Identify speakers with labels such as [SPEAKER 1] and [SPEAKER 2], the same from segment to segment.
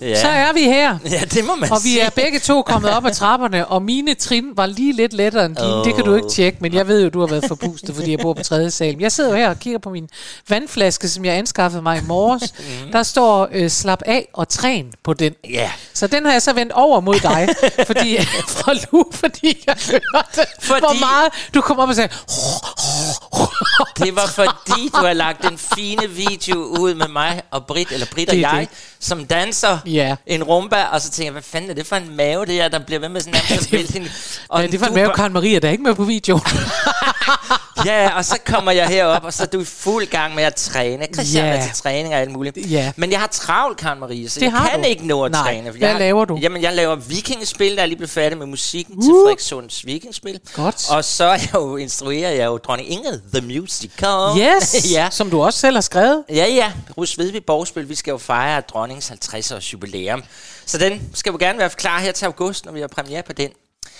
[SPEAKER 1] Ja.
[SPEAKER 2] så er vi her.
[SPEAKER 1] Ja, det må man
[SPEAKER 2] Og vi
[SPEAKER 1] sige.
[SPEAKER 2] er begge to kommet op ad trapperne, og mine trin var lige lidt lettere end dine. Oh. Det kan du ikke tjekke, men jeg ved jo, du har været forpustet, fordi jeg bor på tredje sal. Jeg sidder jo her og kigger på min vandflaske, som jeg anskaffede mig i morges. Der står øh, slap af og træn på den.
[SPEAKER 1] Ja,
[SPEAKER 2] Så den har jeg så vendt over mod dig, fordi, fra Lu, fordi jeg hørte, fordi... Hvor meget du kom op og sagde...
[SPEAKER 1] det var fordi, du har lagt en fine video ud med mig og Britt, eller Britt og
[SPEAKER 2] Det er
[SPEAKER 1] jeg,
[SPEAKER 2] det.
[SPEAKER 1] som danser
[SPEAKER 2] Ja.
[SPEAKER 1] en rumba, og så tænker jeg, hvad fanden er det for en mave, det her, der bliver ved med sådan at vælte hende. Og
[SPEAKER 2] Ja, det var
[SPEAKER 1] du
[SPEAKER 2] en mave, Karen Maria, der er ikke med på video.
[SPEAKER 1] Ja, og så kommer jeg herop, og så er du i fuld gang med at træne. Christian
[SPEAKER 2] Ja.
[SPEAKER 1] er til træning og alt muligt.
[SPEAKER 2] Ja.
[SPEAKER 1] Men jeg har travlt, Karen Marie, så
[SPEAKER 2] Det
[SPEAKER 1] jeg kan
[SPEAKER 2] du.
[SPEAKER 1] ikke nå at
[SPEAKER 2] Nej.
[SPEAKER 1] træne.
[SPEAKER 2] Hvad
[SPEAKER 1] jeg har-
[SPEAKER 2] laver du?
[SPEAKER 1] Jamen, jeg laver vikingespil, der er lige blevet færdig med musikken til
[SPEAKER 2] Uh.
[SPEAKER 1] Frederiksunds vikingspil.
[SPEAKER 2] Godt.
[SPEAKER 1] Og så jeg jo, instruerer jeg jo Dronning Ingrid, The Musical.
[SPEAKER 2] Yes,
[SPEAKER 1] ja.
[SPEAKER 2] som du også selv har skrevet.
[SPEAKER 1] Ja, ja. Rus Vedby Borgspil, vi skal jo fejre dronningens 50 års jubilæum. Så den skal jo gerne være klar her til august, når vi har premiere på den.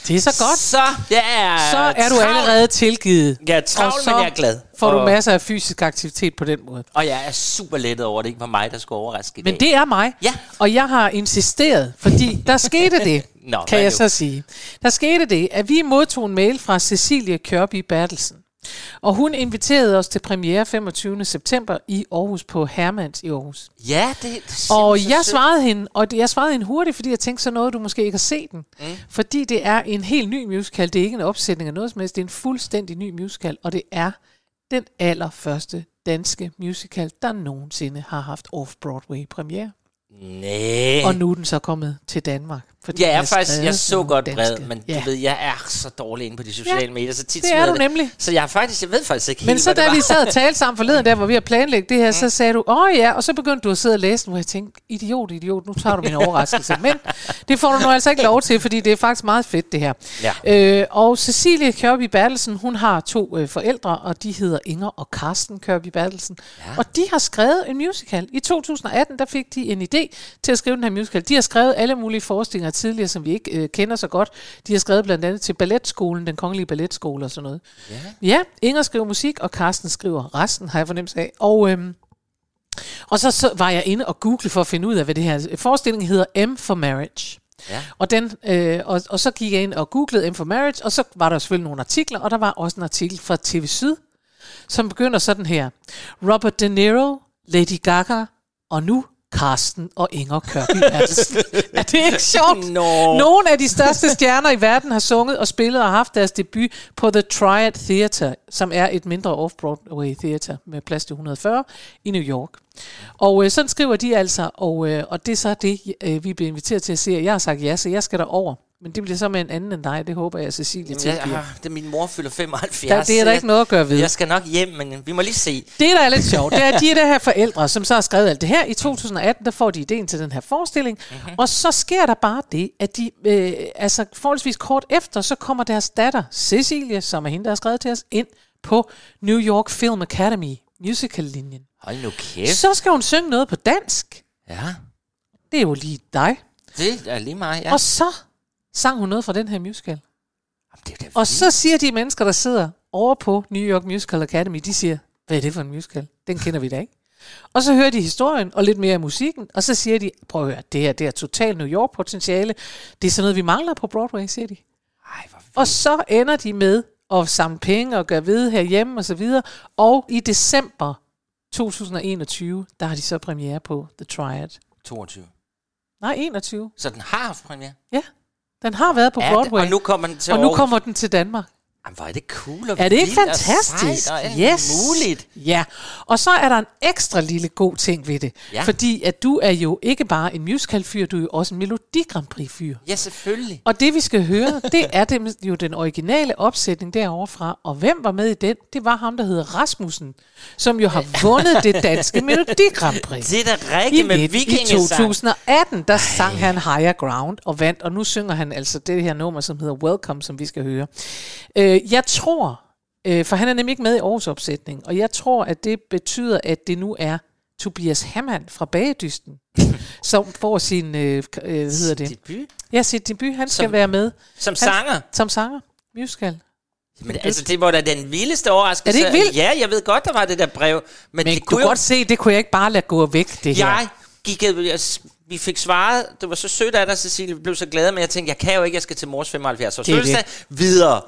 [SPEAKER 2] Det er så godt.
[SPEAKER 1] Så, ja,
[SPEAKER 2] Så er du
[SPEAKER 1] travlt.
[SPEAKER 2] allerede tilgivet.
[SPEAKER 1] Jeg er travlt,
[SPEAKER 2] Og så
[SPEAKER 1] men jeg er glad.
[SPEAKER 2] får du
[SPEAKER 1] Og-
[SPEAKER 2] masser af fysisk aktivitet på den måde.
[SPEAKER 1] Og jeg er super lettet over, at det ikke var mig, der skulle overraske i
[SPEAKER 2] Men
[SPEAKER 1] dag.
[SPEAKER 2] det er mig.
[SPEAKER 1] Ja.
[SPEAKER 2] Og jeg har insisteret, fordi der skete det,
[SPEAKER 1] Nå,
[SPEAKER 2] kan jeg så sige. Der skete det, at vi modtog en mail fra Cecilie Kørby Bertelsen. Og hun inviterede os til premiere 25. september i Aarhus på Hermans i Aarhus.
[SPEAKER 1] Ja, det, det
[SPEAKER 2] Og jeg svarede hende, og jeg svarede hende hurtigt, fordi jeg tænkte så noget, du måske ikke har set den. Mm. Fordi det er en helt ny musical. Det er ikke en opsætning af noget som helst. Det er en fuldstændig ny musical, og det er den allerførste danske musical, der nogensinde har haft off-Broadway premiere.
[SPEAKER 1] Nej.
[SPEAKER 2] Og nu er den så kommet til Danmark. Fordi
[SPEAKER 1] Jeg er faktisk, jeg så godt
[SPEAKER 2] danske-
[SPEAKER 1] bred, men
[SPEAKER 2] ja.
[SPEAKER 1] du ved, jeg er så dårlig inde på de sociale
[SPEAKER 2] Ja,
[SPEAKER 1] medier, så tit
[SPEAKER 2] det er du nemlig.
[SPEAKER 1] Så jeg er faktisk, jeg ved faktisk ikke
[SPEAKER 2] Men
[SPEAKER 1] helt,
[SPEAKER 2] så
[SPEAKER 1] hvad
[SPEAKER 2] da
[SPEAKER 1] det
[SPEAKER 2] vi sad og talte sammen forleden der, hvor vi har planlagt det her, så sagde du, åh ja, og så begyndte du at sidde og læse den, hvor jeg tænkte, idiot, idiot, nu tager du min overraskelse. Men det får du nu altså ikke lov til, fordi det er faktisk meget fedt det her.
[SPEAKER 1] Ja.
[SPEAKER 2] Øh, og Cecilie Kørby Bertelsen, hun har to øh, forældre, og de hedder Inger og Karsten Kørby Bertelsen. Ja. Og de har skrevet en musical. I 2018, der fik de en idé til at skrive den her musical. De har skrevet alle mulige forestillinger tidligere, som vi ikke øh, kender så godt. De har skrevet blandt andet til balletskolen, den kongelige balletskole og sådan noget. Ja, ja Inger skriver musik, og Karsten skriver resten, har jeg fornemmelse af. Og... Øhm, og så, så var jeg inde og google for at finde ud af, hvad det her forestilling hedder M for Marriage.
[SPEAKER 1] Ja.
[SPEAKER 2] Og, den, øh, og, og så gik jeg ind og googlede M for Marriage, og så var der selvfølgelig nogle artikler, og der var også en artikel fra TV Syd, som begynder sådan her. Robert De Niro, Lady Gaga, og nu Karsten og Inger Kørby er det ikke sjovt?
[SPEAKER 1] Nå.
[SPEAKER 2] Nogle af de største stjerner i verden har sunget og spillet og haft deres debut på The Triad Theatre, som er et mindre off-Broadway theater med plads til 140 i New York. Og øh, sådan skriver de altså, og, øh, og det er så det, øh, vi bliver inviteret til at se. Jeg har sagt ja, så jeg skal derover. Men det bliver så med en anden end dig, det håber jeg, Cecilie
[SPEAKER 1] Jamen,
[SPEAKER 2] tilgiver.
[SPEAKER 1] jeg, det er min mor fylder 75.
[SPEAKER 2] Der, det er der ikke noget at gøre ved.
[SPEAKER 1] Jeg, skal nok hjem, men vi må lige se.
[SPEAKER 2] Det, der er lidt sjovt, det er, at de er der her forældre, som så har skrevet alt det her. I 2018, der får de ideen til den her forestilling. Mm-hmm. Og så sker der bare det, at de, øh, altså forholdsvis kort efter, så kommer deres datter, Cecilie, som er hende, der har skrevet til os, ind på New York Film Academy musical-linjen.
[SPEAKER 1] Hold nu kæft.
[SPEAKER 2] Så skal hun synge noget på dansk.
[SPEAKER 1] Ja,
[SPEAKER 2] Det er jo lige dig.
[SPEAKER 1] det er lige mig, ja.
[SPEAKER 2] Ja. Og så sang hun noget fra den her musical.
[SPEAKER 1] Jamen, det er da
[SPEAKER 2] Og så siger de mennesker, der sidder over på New York Musical Academy, de siger, hvad er det for en musical? Den kender vi da ikke. Og så hører de historien og lidt mere af musikken, og så siger de, prøv at høre, det her det er totalt New York potentiale. Det er sådan noget, vi mangler på Broadway, siger de.
[SPEAKER 1] Ej.
[SPEAKER 2] Og så ender de med at samle penge og gøre ved herhjemme og så videre. Og i december 2021, der har de så premiere på The Triad.
[SPEAKER 1] 22.
[SPEAKER 2] Nej, 21.
[SPEAKER 1] Så den har haft premiere?
[SPEAKER 2] Ja, den har været på
[SPEAKER 1] Ja,
[SPEAKER 2] Broadway.
[SPEAKER 1] og nu kommer den til
[SPEAKER 2] og nu kommer den til Danmark.
[SPEAKER 1] Jamen, hvor er det cool og
[SPEAKER 2] Er det ikke
[SPEAKER 1] vildt og
[SPEAKER 2] fantastisk?
[SPEAKER 1] Sejt og
[SPEAKER 2] yes.
[SPEAKER 1] muligt.
[SPEAKER 2] Ja, og så er der en ekstra lille god ting ved det.
[SPEAKER 1] Ja.
[SPEAKER 2] Fordi at du er jo ikke bare en musical-fyr, du er jo også en Melodi Grand Prix-fyr.
[SPEAKER 1] Ja, selvfølgelig.
[SPEAKER 2] Og det vi skal høre, det er det, jo den originale opsætning derovre fra. Og hvem var med i den? Det var ham, der hedder Rasmussen, som jo har vundet det danske Melodi Grand Prix.
[SPEAKER 1] Det er da
[SPEAKER 2] I,
[SPEAKER 1] rigtigt med
[SPEAKER 2] I
[SPEAKER 1] vikingesang.
[SPEAKER 2] 2018, der sang han Higher Ground og vandt, og nu synger han altså det her nummer, som hedder Welcome, som vi skal høre. Øh, jeg tror, øh, for han er nemlig ikke med i årsopsætning, og jeg tror, at det betyder, at det nu er Tobias Hammann fra Bagedysten, som får sin, øh, øh, hedder det?
[SPEAKER 1] Debut?
[SPEAKER 2] Ja, sit debut. Han skal
[SPEAKER 1] Som-
[SPEAKER 2] være med.
[SPEAKER 1] Som
[SPEAKER 2] Han-
[SPEAKER 1] sanger?
[SPEAKER 2] Som sanger. Musical.
[SPEAKER 1] Men altså, det var da den vildeste overraskelse.
[SPEAKER 2] Er det ikke vildt?
[SPEAKER 1] Ja, jeg ved godt, der var det der brev. Men,
[SPEAKER 2] Men
[SPEAKER 1] det
[SPEAKER 2] du
[SPEAKER 1] kunne
[SPEAKER 2] kan
[SPEAKER 1] jo...
[SPEAKER 2] godt se, det kunne jeg ikke bare lade gå væk, det her.
[SPEAKER 1] Jeg gik... Jeg, vi fik svaret. Det var så sødt af dig, Cecilie. Vi blev så glade, men jeg tænkte, jeg kan jo ikke, jeg skal til mors 75 års
[SPEAKER 2] Det er
[SPEAKER 1] fødselsdag. Videre.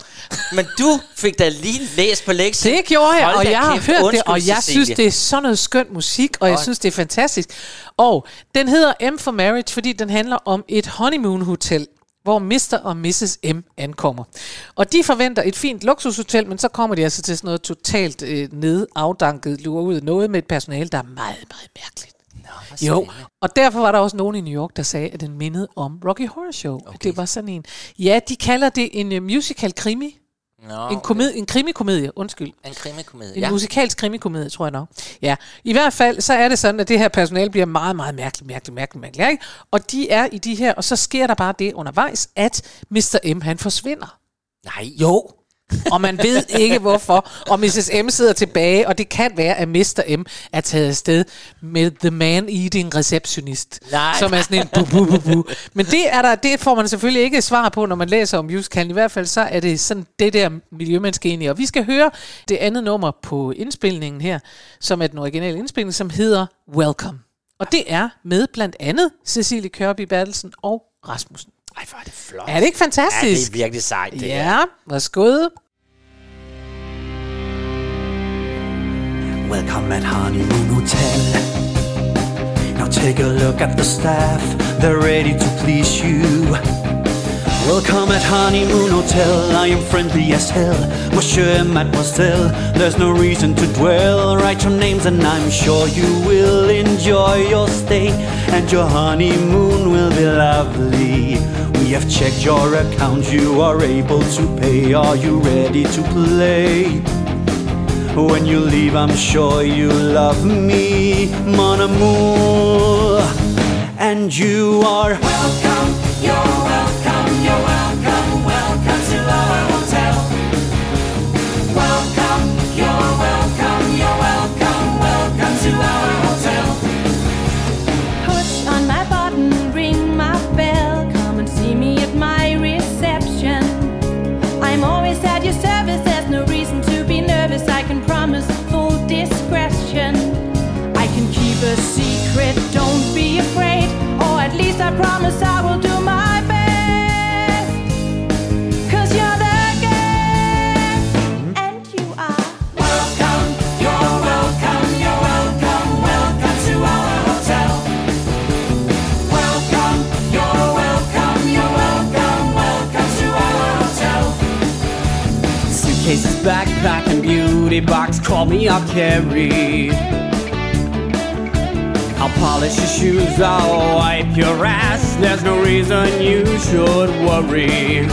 [SPEAKER 1] Men du fik da lige læst på lektien.
[SPEAKER 2] Det gjorde jeg,
[SPEAKER 1] Hold
[SPEAKER 2] og jeg har hørt det,
[SPEAKER 1] Undskyld,
[SPEAKER 2] og jeg
[SPEAKER 1] Cecilie.
[SPEAKER 2] synes, det er sådan noget skøn musik, og jeg
[SPEAKER 1] Og-
[SPEAKER 2] synes, det er fantastisk. Og den hedder M for Marriage, fordi den handler om et honeymoon hotel hvor Mr. og Mrs. M ankommer. Og de forventer et fint luksushotel, men så kommer de altså til sådan noget totalt øh, ned, afdanket, lurer ud noget med et personale, der er meget, meget mærkeligt.
[SPEAKER 1] Nå,
[SPEAKER 2] Jo, og derfor var der også nogen i New York, der sagde, at den mindede om Rocky Horror Show. Okay. Det var sådan en... Ja, de kalder det en uh, musical krimi.
[SPEAKER 1] Nå,
[SPEAKER 2] En, komedie, en krimikomedie, undskyld.
[SPEAKER 1] En krimikomedie,
[SPEAKER 2] En
[SPEAKER 1] ja.
[SPEAKER 2] musikalsk krimikomedie, tror jeg nok. Ja, i hvert fald, så er det sådan, at det her personale bliver meget, meget mærkeligt, mærkeligt, mærkeligt, mærkeligt. Ikke? Og de er i de her, og så sker der bare det undervejs, at Mr. M, han forsvinder.
[SPEAKER 1] Nej.
[SPEAKER 2] Jo. Og man ved ikke hvorfor. Og Mrs. M sidder tilbage, og det kan være, at Mr. M er taget afsted med The Man-Eating Receptionist.
[SPEAKER 1] Nej.
[SPEAKER 2] Som er sådan en bu, bu, bu, bu. Men det, er der, det får man selvfølgelig ikke svar på, når man læser om musicalen. I hvert fald så er det sådan det der miljømenneske egentlig. Og vi skal høre det andet nummer på indspilningen her, som er den originale indspilning, som hedder Welcome. Og det er med blandt andet Cecilie Kørby Bertelsen og Rasmussen.
[SPEAKER 1] Ej, hvor er det flot.
[SPEAKER 2] Er det ikke fantastisk?
[SPEAKER 1] Ja, det er virkelig sejt, det.
[SPEAKER 2] Ja, værsgo.
[SPEAKER 3] Welcome at Honeymoon Hotel. Now take a look at the staff, they're ready to please you. Welcome at Honeymoon Hotel, I am friendly as hell. Monsieur and Mademoiselle, there's no reason to dwell. Write your names and I'm sure you will enjoy your stay. And your honeymoon will be lovely. Have checked your account, you are able to pay. Are you ready to play? When you leave, I'm sure you love me, mon amour. And you are welcome,
[SPEAKER 4] Suitcases, backpack, and beauty box. Call me, I'll carry. Polish your shoes, I'll wipe your ass. There's no reason you should worry.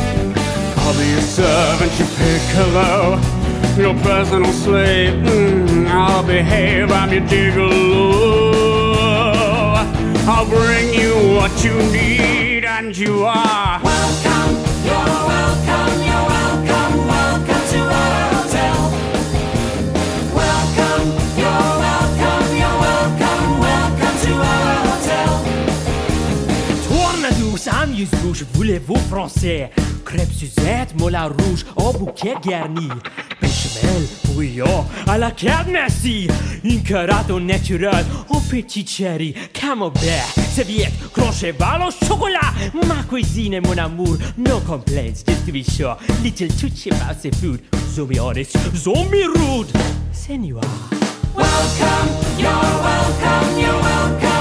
[SPEAKER 4] I'll be your servant, your piccolo, your personal slave. Mm, I'll behave, I'm your gigolo. I'll bring you what you need, and you are.
[SPEAKER 3] Welcome, you're welcome, you're welcome, welcome
[SPEAKER 5] Tourne douce, amuse-bouche, voulez-vous français. Crêpes Suzette, mola rouge, au bouquet garni. Béchamel, bouillon, à la carte merci Une carotte naturel, au petit cherry. Camembert, serviette, grand cheval au chocolat. Ma cuisine mon amour, no complaints, just to be sure Little touchy mousy food, zombie honest, zombie rude. Senor
[SPEAKER 3] Welcome, you're welcome, you're welcome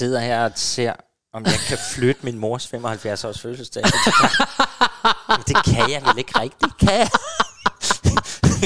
[SPEAKER 1] sidder her og ser, om jeg kan flytte min mors 75 års fødselsdag. Men det kan jeg vel ikke rigtigt, kan jeg?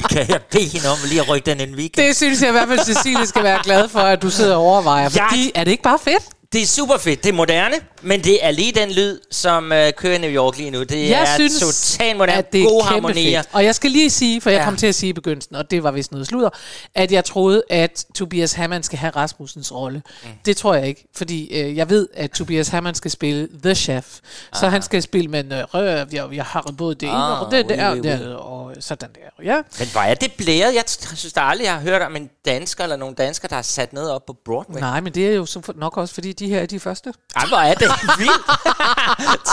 [SPEAKER 1] kan jeg bede hende om lige at rykke den en weekend?
[SPEAKER 2] Det synes jeg i hvert fald, Cecilie skal være glad for, at du sidder og overvejer.
[SPEAKER 1] Jeg-
[SPEAKER 2] Fordi, er det ikke bare fedt?
[SPEAKER 1] Det er super fedt. Det er moderne, men det er lige den lyd, som øh, kører i New York lige nu. Det
[SPEAKER 2] Jeg
[SPEAKER 1] er
[SPEAKER 2] synes,
[SPEAKER 1] totalt moderne.
[SPEAKER 2] at det er
[SPEAKER 1] Gode harmonier.
[SPEAKER 2] fedt. Og jeg skal lige sige, for jeg
[SPEAKER 1] Ja.
[SPEAKER 2] kom til at sige i begyndelsen, og det var vist noget sludder, at jeg troede, at Tobias Hammann skal have Rasmussens rolle. Mm. Det tror jeg ikke, fordi øh, jeg ved, at Tobias Hammann skal spille The Chef. Så han skal spille med en øh, røv, jeg, jeg har både det ene
[SPEAKER 1] Ah,
[SPEAKER 2] og det
[SPEAKER 1] oui,
[SPEAKER 2] der,
[SPEAKER 1] oui, oui.
[SPEAKER 2] der, og sådan der. Ja.
[SPEAKER 1] Men hvor er det blæret? Jeg synes da aldrig, jeg har hørt om en dansker eller nogle danskere, der har sat noget op på Broadway.
[SPEAKER 2] Nej, men det er jo for- nok også, fordi de her er de første.
[SPEAKER 1] Ej, hvor er det vildt.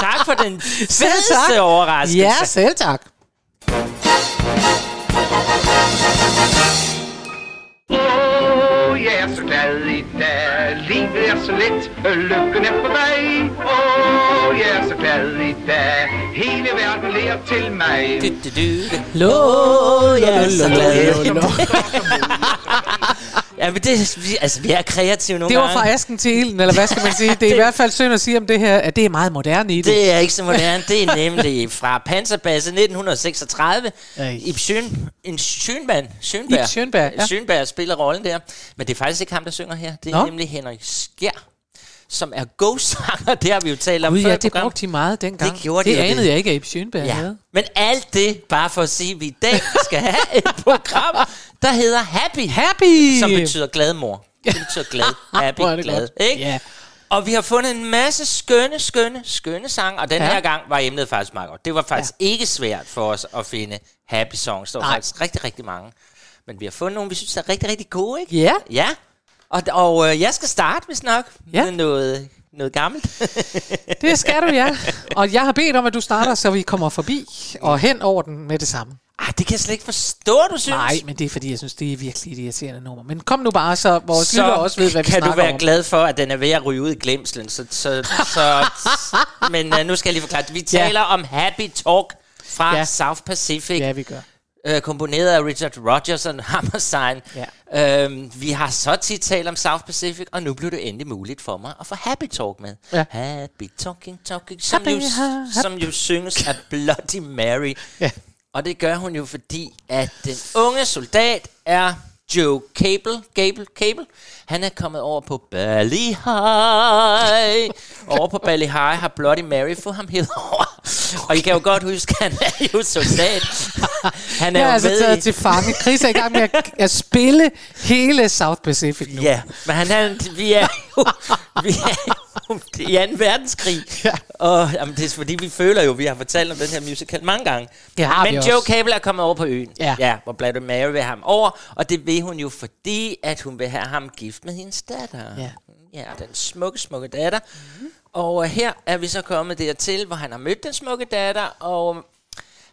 [SPEAKER 1] tak for den fedeste overraskelse.
[SPEAKER 2] Ja, selv tak.
[SPEAKER 6] Åh, jeg er så glad i dag. Livet er så let, lykken er på vej. Åh, jeg er så glad i dag. Hele verden ler til mig.
[SPEAKER 1] Du, du, du.
[SPEAKER 2] Lå,
[SPEAKER 1] jeg er så glad.
[SPEAKER 2] lå, lå.
[SPEAKER 1] Ja, men det, vi, altså, vi er kreative nogle
[SPEAKER 2] Det var
[SPEAKER 1] gange.
[SPEAKER 2] fra asken til ilden, eller hvad skal man sige? Det er i hvert fald synd at sige om det her, at det er meget moderne i det.
[SPEAKER 1] Det er ikke så moderne. Det er nemlig fra Panserbasse 1936.
[SPEAKER 2] Ej.
[SPEAKER 1] Ib Schøn, en Schønberg, Schønberg,
[SPEAKER 2] Ib Schønberg, ja.
[SPEAKER 1] Schønberg spiller rollen der. Men det er faktisk ikke ham, der synger her. Det er
[SPEAKER 2] Nå.
[SPEAKER 1] nemlig Henrik Skjær, som er ghost-sanger. Det har vi jo talt om
[SPEAKER 2] Gud,
[SPEAKER 1] før
[SPEAKER 2] ja, det brugte de meget dengang.
[SPEAKER 1] Det gjorde
[SPEAKER 2] det
[SPEAKER 1] de, og
[SPEAKER 2] anede
[SPEAKER 1] det-
[SPEAKER 2] jeg ikke, at Abe Schønberg
[SPEAKER 1] Ja.
[SPEAKER 2] havde.
[SPEAKER 1] Men alt det, bare for at sige, at vi i dag skal have et program, der hedder Happy.
[SPEAKER 2] Happy!
[SPEAKER 1] Som betyder glad mor. Det betyder glad. Happy,
[SPEAKER 2] det
[SPEAKER 1] glad.
[SPEAKER 2] godt.
[SPEAKER 1] Ikke?
[SPEAKER 2] Ja.
[SPEAKER 1] Og vi har fundet en masse skønne, skønne, skønne sange. Og den
[SPEAKER 2] Ja.
[SPEAKER 1] her gang var emnet faktisk meget godt. Det var faktisk ja. ikke svært for os at finde happy songs. Der var
[SPEAKER 2] Nej.
[SPEAKER 1] faktisk rigtig, rigtig mange. Men vi har fundet nogle, vi synes er rigtig, rigtig gode, ikke?
[SPEAKER 2] Ja.
[SPEAKER 1] Ja. Og, og øh, jeg skal starte, hvis nok,
[SPEAKER 2] Ja.
[SPEAKER 1] med noget, noget gammelt.
[SPEAKER 2] Det skal du, ja. Og jeg har bedt om, at du starter, så vi kommer forbi og hen over den med det samme.
[SPEAKER 1] Ej, det kan jeg slet ikke forstå, du synes.
[SPEAKER 2] Nej, men det er fordi, jeg synes, det er virkelig et irriterende nummer. Men kom nu bare, så vores lytter også ved, hvad vi
[SPEAKER 1] kan du
[SPEAKER 2] snakker
[SPEAKER 1] være
[SPEAKER 2] om.
[SPEAKER 1] glad for, at den er ved at ryge ud i glemslen. Så, så, så, men uh, nu skal jeg lige forklare det. Vi
[SPEAKER 2] Ja.
[SPEAKER 1] taler om Happy Talk fra
[SPEAKER 2] Ja.
[SPEAKER 1] ja. South Pacific.
[SPEAKER 2] Ja, vi gør.
[SPEAKER 1] Øh, komponeret af Richard Rogers og Hammerstein.
[SPEAKER 2] Ja.
[SPEAKER 1] Øhm, vi har så tit talt om South Pacific, og nu blev det endelig muligt for mig at få Happy Talk med.
[SPEAKER 2] Ja.
[SPEAKER 1] Happy Talking Talking, som,
[SPEAKER 2] Happy,
[SPEAKER 1] jo,
[SPEAKER 2] ha-
[SPEAKER 1] som jo synges af Bloody Mary.
[SPEAKER 2] Ja.
[SPEAKER 1] Og det gør hun jo, fordi at den unge soldat er Joe Cable. Cable, Cable. Han er kommet over på Bali High. Over på Bali High har Bloody Mary fået ham hævet over. Og I kan jo godt huske, han er jo soldat. Han er
[SPEAKER 2] Jeg er
[SPEAKER 1] jo
[SPEAKER 2] altså
[SPEAKER 1] med
[SPEAKER 2] taget
[SPEAKER 1] i...
[SPEAKER 2] til fange. Chris er i gang med at, at spille hele South Pacific nu.
[SPEAKER 1] Ja, men han er, vi er jo, vi er i 2. verdenskrig.
[SPEAKER 2] Ja.
[SPEAKER 1] Og jamen, det er fordi, vi føler jo, vi har fortalt om den her musical mange gange.
[SPEAKER 2] Det har
[SPEAKER 1] Men
[SPEAKER 2] vi
[SPEAKER 1] Joe
[SPEAKER 2] også.
[SPEAKER 1] Cable er kommet over på øen.
[SPEAKER 2] Ja.
[SPEAKER 1] ja hvor Bloody Mary vil have ham over. Og det vil hun jo, fordi at hun vil have ham gift med hendes datter.
[SPEAKER 2] Ja.
[SPEAKER 1] Ja, den smukke, smukke datter. Mm-hmm. Og øh, her er vi så kommet dertil, hvor han har mødt den smukke datter, og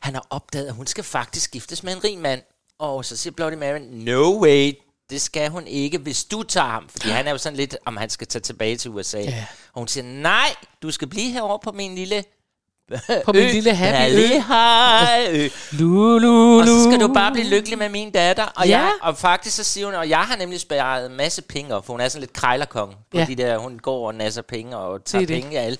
[SPEAKER 1] han har opdaget, at hun skal faktisk giftes med en rig mand. Og så siger Bloody Mary, no way, det skal hun ikke, hvis du tager ham. Fordi han er jo sådan lidt, om han skal tage tilbage til USA.
[SPEAKER 2] Ja.
[SPEAKER 1] Og hun siger, nej, du skal blive herovre på min lille
[SPEAKER 2] På min lille happy ø.
[SPEAKER 1] ø.
[SPEAKER 2] Lu, lu,
[SPEAKER 1] Og så skal du bare blive lykkelig med min datter. Og,
[SPEAKER 2] Ja.
[SPEAKER 1] jeg, og faktisk så siger hun, og jeg har nemlig sparet en masse penge op, for hun er sådan lidt krejlerkong. På
[SPEAKER 2] Ja.
[SPEAKER 1] de der, hun går og nasser penge og tager
[SPEAKER 2] det.
[SPEAKER 1] penge af alle.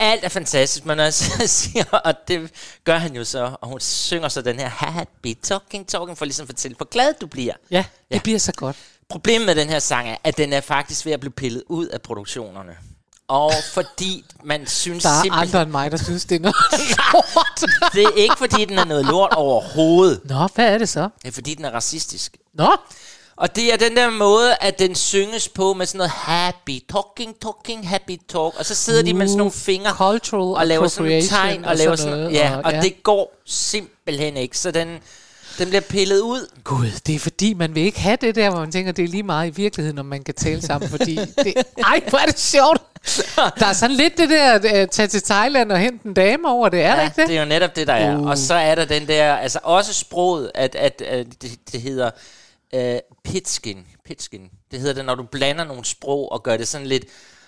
[SPEAKER 1] Alt er fantastisk, men også siger, og det gør han jo så, og hun synger så den her happy talking talking, for ligesom at fortælle, hvor glad du bliver.
[SPEAKER 2] Ja, det
[SPEAKER 1] Ja.
[SPEAKER 2] bliver så godt.
[SPEAKER 1] Problemet med den her sang er, at den er faktisk ved at blive pillet ud af produktionerne. Og fordi man synes
[SPEAKER 2] Der er
[SPEAKER 1] simpelthen...
[SPEAKER 2] andre end mig, der synes, det er noget lort.
[SPEAKER 1] Det er ikke, fordi den er noget lort overhovedet.
[SPEAKER 2] Nå, hvad er det så?
[SPEAKER 1] Det er, fordi den er racistisk.
[SPEAKER 2] Nå,
[SPEAKER 1] Og det er den der måde, at den synges på med sådan noget happy, talking, talking, happy talk. Og så sidder de med sådan nogle fingre
[SPEAKER 2] cultural
[SPEAKER 1] og laver sådan nogle tegn og
[SPEAKER 2] og
[SPEAKER 1] laver
[SPEAKER 2] sådan noget,
[SPEAKER 1] Ja,
[SPEAKER 2] og-
[SPEAKER 1] og,
[SPEAKER 2] ja.
[SPEAKER 1] det går simpelthen ikke. Så den, den bliver pillet ud.
[SPEAKER 2] Gud, det er fordi, man vil ikke have det der, hvor man tænker, det er lige meget i virkeligheden, om man kan tale sammen, fordi det, ej, hvor er det sjovt. Der er sådan lidt det der, at tage til Thailand og hente en dame over det, er
[SPEAKER 1] Ja,
[SPEAKER 2] ikke det?
[SPEAKER 1] det er jo netop det, der er.
[SPEAKER 2] Uh.
[SPEAKER 1] Og så er der den der, altså også sproget, at, at, at det, det hedder uh, pitskin. pitskin. Det hedder det, når du blander nogle sprog og gør det sådan lidt...